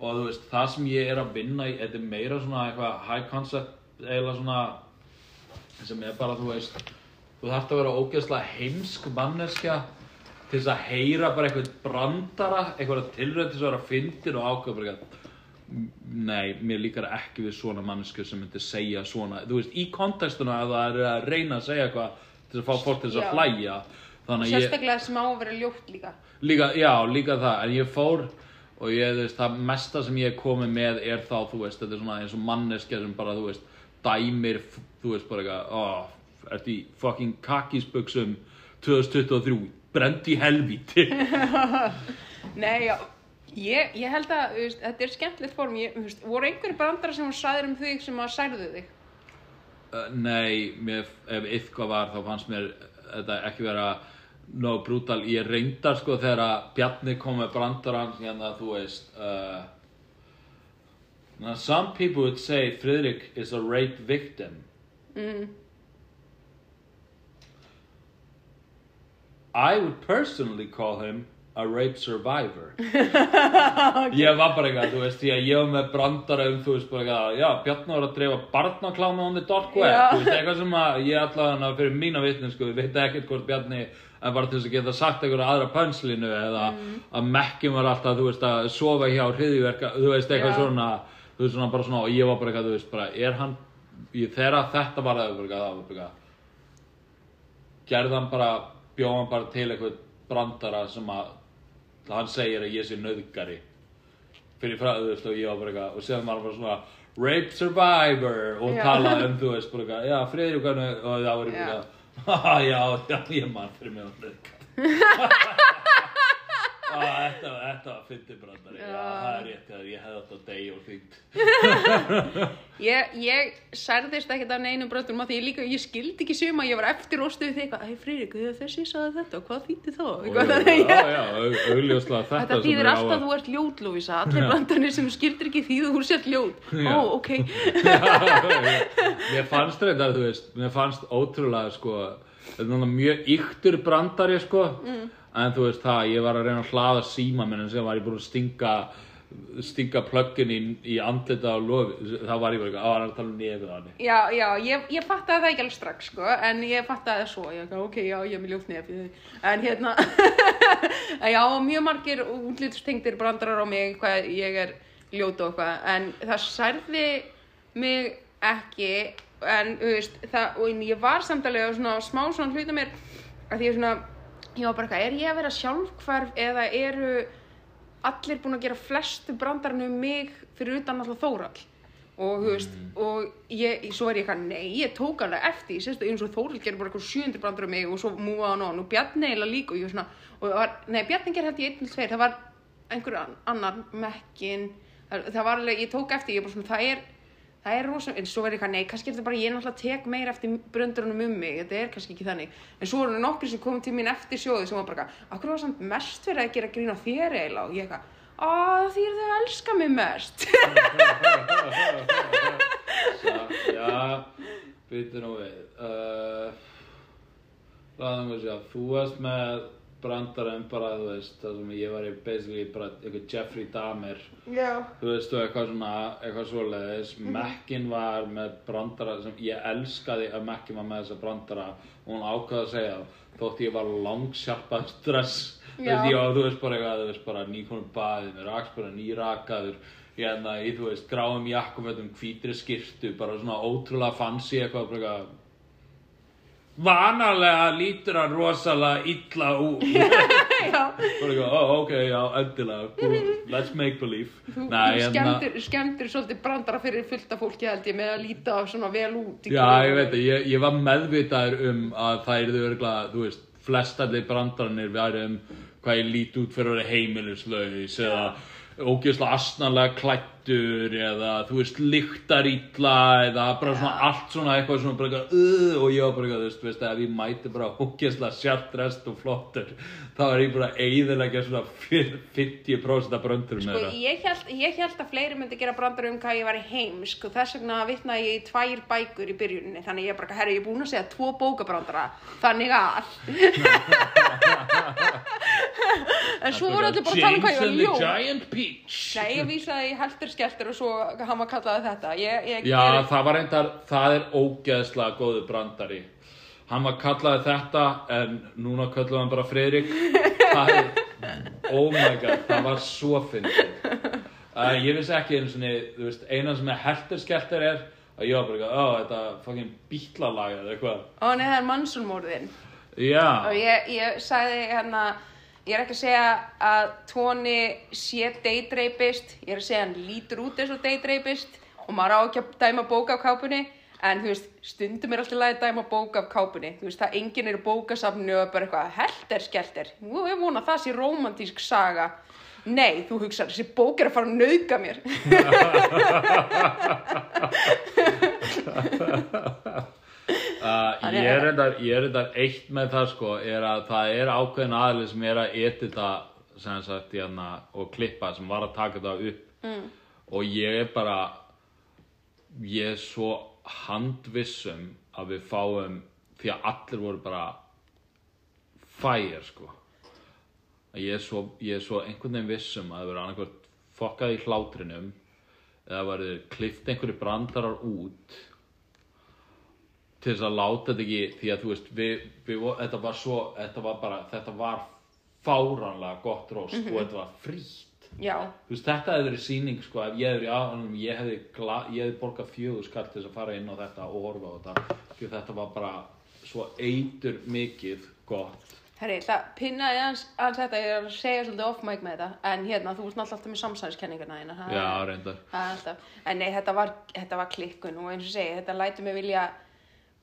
og þú veist, það sem ég er að vinna í, þetta er meira svona eitthvað high concept, eiginlega svona sem er bara, þú veist þú þarft að vera ógeðslega heimsk manneskja til þess að heyra bara eitthvað brandara, eitthvað tilrönd til þess að vera fyndin og eitthvað nei, mér líkar ekki við svona mannesku sem myndi segja svona þú veist, í kontekstuna að það er að reyna að segja eitthvað til að fá fólk til þess að hlæja. Þannig að ég sérstaklega sem á að vera ljótt líka. Líka, já, líka það, en ég fór og ég, þú veist, það mesta sem ég er komið með er þá, þú veist, þetta er svona eins og manneskja sem bara, þú veist, dæmir, þú veist, bara eitthvað, ó, ertu í fucking kakísbuxum 2023, brend í helvíti. nei, já Ég, ég held að, þú veist, þetta er skemmtilegt form, ég, þú veist, voru einhverju brandara sem hún sæðir um þig sem að særðu þig? Uh, nei, mér, ef eitthvað var, þá fannst mér þetta ekki vera no brutal. Ég reyndar, sko, þegar að Bjarni kom með brandarann, hérna, þú veist, uh, now some people would say Friðrik is a rape victim. Mm. I would personally call him a rape survivor Ég var bara eitthvað, þú veist, ég, var með brandara um, þú veist, bara eitthvað, já, Bjarni var að dreifa barnaklámi on the dark web, Já. þú veist, eitthvað sem að ég allavega fyrir mína vitni, sko, við veit ekkert hvort Bjarni en bara til þess að geta sagt einhverja aðra pönslinu eða að mekkjum var alltaf, þú veist, að sofa hjá hriðjverka, þú veist, eitthvað Já. svona, þú veist, svona bara svona, og ég var bara eitthvað, þú veist, bara, er hann, þegar þetta var eitthvað, gerði hann bara, bjóð hann bara til eitthvað brandara sem að hann segir að ég sé nöðgari fyrir fræðu, þú veist, og ég var bara eitthvað og séðan var hann bara svona rape survivor. Og talaði um, þú veist, bara eitthvað já, hvernig, og það var eitthvað já, já, ég mann fyrir mig á nöðgari þetta, þetta var fyndið brandari, já. Já. það er rétt, það ég hefði að deyja og þýnt. Ég, ég særðist ekkert af neinum bröndum að því ég líka, ég skildi ekki suma, ég var eftir óstuð því eitthvað, hei Freyrík, þegar þessi sagði þetta, hvað þýtti þá? Já, að já, já, au- augljóslega þetta, Þetta þýðir alltaf að- að þú ert ljót, Lúvísa, allir brandarnir sem skildir ekki þýðu þú sért ljót. Ó, ok. mér fannst þetta, þú veist, mér fannst ótrúlega, sko, þetta er mjög yktur brandari, sko, Mm. En þú veist það, ég var að reyna að hlaða síma minn en sem var ég búin að stinga, stinga plöggin í, í andlita á lofi, þá var ég bara, eitthvað, á, hann er að tala um nefið hann. Já, já, ég, ég fattaði það ekki alveg strax, sko, en ég fattaði það svo, ég ekki, ok, já, ég er með ljótt nefið, en hérna, já, mjög margir útlýtstengdir brandarar á mig, hvað ég er ljót og eitthvað, en það særði mig ekki, en, þú veist, það, og ég var samtalið svona smá svona hluta mér, að ég svona, ég var bara eitthvað, er ég að vera sjálfhverf eða eru allir búin að gera flestu brandarinn um mig fyrir utan alltaf Þórall og þú veist, og ég, svo er ég eitthvað, nei, ég tók alveg eftir, ég sérstu eins og Þórall gerir bara eitthvað 700 brandar um mig og svo múa hann og Bjarni eiginlega líka og ég var svona, og það var, nei, Bjarni gerir hætti einn til tveir, það var einhver an- annar mekkin, það, það var alveg, ég tók eftir, ég bara svona, það er það er rosa, en svo er eitthvað, nei, kannski er þetta bara ég náttúrulega tek meira eftir bröndurunum um mig þetta er kannski ekki þannig, en svo eru nokkri sem komið til mín eftir sjóðu sem var bara akkur var samt mest fyrir að gera grín á þér eiginlega? Og ég eitthvað, að því er þau að elska mig mest. Já, byrju nú við. Uh, Láðum við sjá, þú varst með brandarinn bara, þú veist, það sem ég var í basically bara eitthvað Jeffrey Dahmer, já, þú veist, og eitthvað svona, eitthvað svoleiðis. Mhm. Mekkin var með brandara sem ég elskaði að Mekkin var með þessa brandara og hún ákvaði að segja þótt ég var langsjarpað stress. Þú Já. veist, var, þú veist, bara eitthvað, þú veist, bara nýkonum baðið, mér raks bara nýrakaður, hérna, í, þú veist, gráum jakkafötum, hvítri skirtu, bara svona ótrúlega fancy eitthvað, bara eitthvað, vanalega lítur hann rosalega illa út. já bara eitthvað, oh, ok, já, endilega, let's make believe. þú, Nei, þú hérna- skemmtir, skemmtir svolítið brandara fyrir fullta fólki held ég með að líta svona vel út Já, ég veit það, ég, ég var meðvitaður um að það yrðu örgulega, þú veist, flestallir brandarannir væri um hvað ég lít út fyrir að vera heimilislaus eða ógeðslega asnarlega klættur eða, þú veist, lyktar illa eða bara svona allt svona eitthvað svona bara eitthvað, uh, og ég var bara eitthvað, þú veist, ef ég mæti bara ógeðslega sjartrest og flottur, þá er ég bara eiðilega svona 50% af bröndurum Sko, ég held, ég held að fleiri myndi gera brandar um hvað ég var í heimsk og þess vegna vitnaði ég í tvær bækur í byrjuninni þannig ég er bara, herri, ég er búin að segja tvo bókabrandara þannig að. En svo voru allir bara að tala um hvað ég var ljó Giant Peach. Nei, ég vísaði í heldur skeltur og svo hann var kallaði þetta ég, ég, Já, ég, það var reyndar, það er ógeðslega góðu brandari. Hann var kallaði þetta, en núna kallaði hann bara er, oh my god, það var svo fyndið. Uh, ég vissi ekki einu sinni, þú veist, eina sem er helterskelter er að ég var bara eitthvað, ó, þetta fucking bítlalag eða eitthvað. Ó, nei, það er mannsulmórðin og Já, ég, ég sagði hérna ég er ekki að segja að tóni sé deitreipist ég er að segja hann lítur út eins og deitreipist og maður á ekki að dæma bók af kápunni en þú veist, stundum er alltaf lagi að dæma bók af kápunni. Þú veist, það enginn er í bókasafnu og er bara eitthvað helter skelter, nú ég vona að það sé romantísk saga. Nei, þú hugsar, þessi bók er að fara að nauðga mér uh, ég, er reyndar, er eitt með það sko, er að það er ákveðin aðli sem er að edita sem sagt, hérna, og klippa sem var að taka það upp mm. og ég er bara ég er svo handvissum að við fáum því að allir voru bara fire sko að ég er svo, ég er svo einhvern veginn vissum að það verður annarkvært fokkað í hlátrinum eða verður klift einhverju brandarar út til þess að láta þetta ekki því að þú veist við, við, þetta var svo þetta var bara, þetta var fáranlega gott rost og þetta var frítt. Já, þú veist þetta hefði verið sýning sko ef ég verið í aðanum ég hefði, borgað fjögur skall til þess að fara inn á þetta og horfa á þetta því að þetta var bara svo eitur mikið gott. Herri, það pinnaði hans, hans þetta, ég er að segja svolítið off mic með þetta, en hérna, þú ert náttúrulega alltaf með samsæðiskenningarna þína. Já, reyndar. Það er alltaf, en nei, þetta var, þetta var klikkun og eins og segi, þetta lætur mig vilja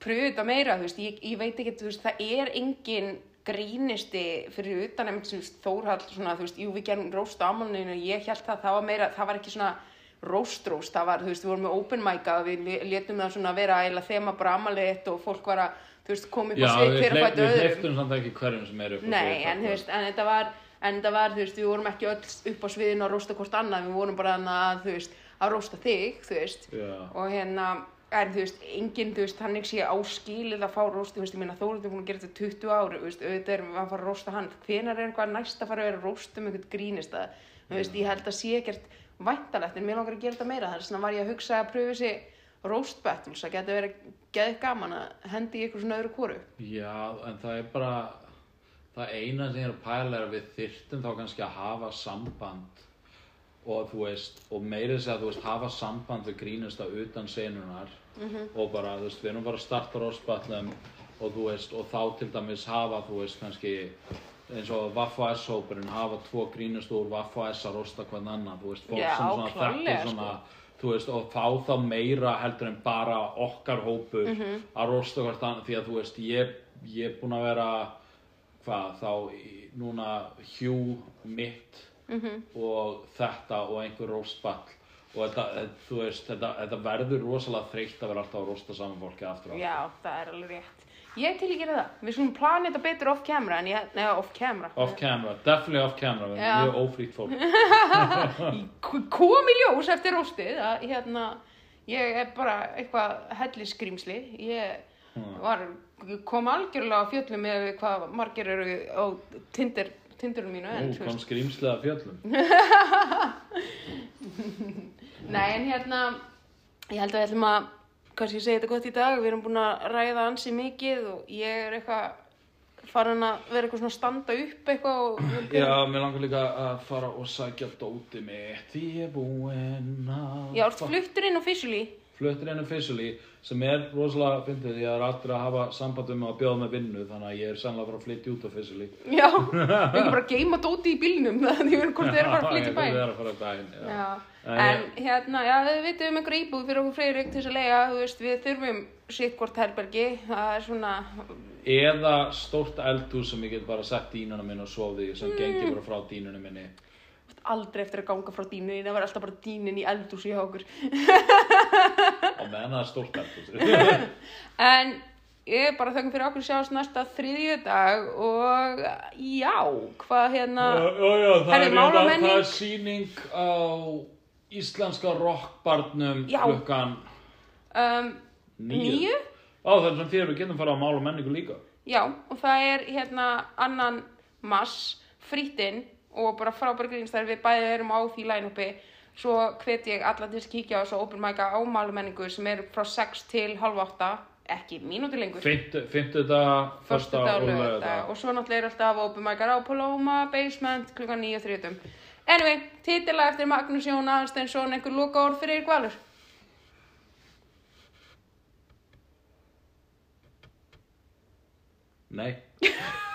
pröfu þetta meira, þú veist, ég, ég veit ekki, þú veist, það er engin grínisti fyrir utan einmitt sem Þórhall, svona, þú veist, jú, við gerum róst á ammalinu og ég held það, það var meira, það var ekki svona róst-róst, það var, þú veist, við vorum með open mic að við létum það svona vera eiginlega þema bara ammaliðitt og fólk var að, þú veist, koma upp Já, á svið við, hver að fæta við öðrum. hleyptum samt ekki hverjum sem er upp á Nei, sviði, en þú veist, en þetta var en þetta var, þú veist, við vorum ekki öll upp á sviðinu að rósta hvort annað, við vorum bara að, þú veist, að rósta þig, þú veist Já. og hérna, en þú veist, enginn, þú veist, þannig sé áskilið að fá róst, þú veist, ég meina Þórður er búin að gera þetta í 20 ári, þú veist, auðvitað erum við að fara að rósta hann, hvenær er eitthvað næst að fara að vera að rósta um einhvern grínist að, þú veist, ég held að sé ekkert væntalegt, en mér langar að gera þetta meira, þess vegna var ég að hugsa að pröfu þessi roast battles, það getur verið geðið gaman að hendi ykkur svona öðru kóru. Já, en það er bara það eina sem ég er að pæla er að við þyrftum þá kannski að hafa samband og þú veist, og meira þess að þú veist hafa samband við grínasta utan senunar og bara, þú veist, við erum bara að starta rossballum og þú veist, og þá til dæmis hafa, þú veist, kannski eins og Vaffa S-hópurinn hafa tvo grínustu úr Vaffa S að rosta hvern annan, þú veist, fólk Já, sem svona þekkir svona þú veist, og fá þá meira heldur en bara okkar hópur Mhm. að rosta hvort annað, því að þú veist, ég, ég er búinn að vera hvað, þá núna hjú mitt Mhm. og þetta og einhver róstball og þetta, eh, þú veist, þetta, þetta verður rosalega þreytt að vera alltaf að rosta saman fólki aftur á. Já, það er alveg rétt. Ég til að gera það. Við skulum plana þetta betur off camera en ég, neða off camera. Off camera, definitely off camera, við erum mjög ófrýtt fólk. Kom í ljós eftir róstið að hérna, ég er bara eitthvað helliskrýmsli. Ég var, kom algjörlega á fjöllum með hvað margir eru á tindir, tindurum mínu. En, Nú kom skrýmslega fjöllum. nei, en hérna, ég held að við ætlum að, kannski segja þetta gott í dag. Við erum búin að ræða ansi mikið og ég er eitthvað farin að vera eitthvað svona að standa upp eitthvað og Já, mér langar líka að fara og sækja dóti mitt, ég er búinn að... Já, ert fluttur inn officially fluttir inn officially sem er rosalega fyndið því að það er allir að hafa samband um að bjóða með vinnu þannig að ég er sannlega að fara að flytja út officially Já, við ekki bara geima dóti í bílnum þannig að erum hvort þeir eru að fara að flytja í Ég bæinn er að fara að já. Já, En en hérna, já, við vitum um einhver íbúð fyrir okkur Freyrik til þess að lega, þú veist, við þurfum sitt hvort herbergi, það er svona, Eða stórt eldhús sem ég get bara sett dínuna minn og sofið í sem Mm. gengi bara frá dínunum minni aldrei eftir að ganga frá dínu, það var alltaf bara dínin í eldúsi hjá okkur. og meðan það er stórt eldhús. En ég er bara þökkum fyrir okkur sjáast næsta þriðju dag og já, hvað hérna, Já, já, það er, það er sýning á íslenska rockbarnum klukkan um, níu? Á, er sem þér við getum fara á mál og menningu líka. Já, og það er hérna annan mass, frítinn og bara frábæri grínstæður við bæði erum á því line-upi. Svo hvet ég alla til að kíkja á þessu open mic-a á málumenningu sem er frá 6 til halv 8 ekki mínúti lengur. Fymtu dag, Föstu fyrsta dag og og lögða lögða og svo náttúrulega er alltaf open mic-ar á Paloma Basement klukkan 9.30 Anyway, titila eftir Magnús Jón Aðalsteinsson einhver loka orð fyrir Erik Valur Nei.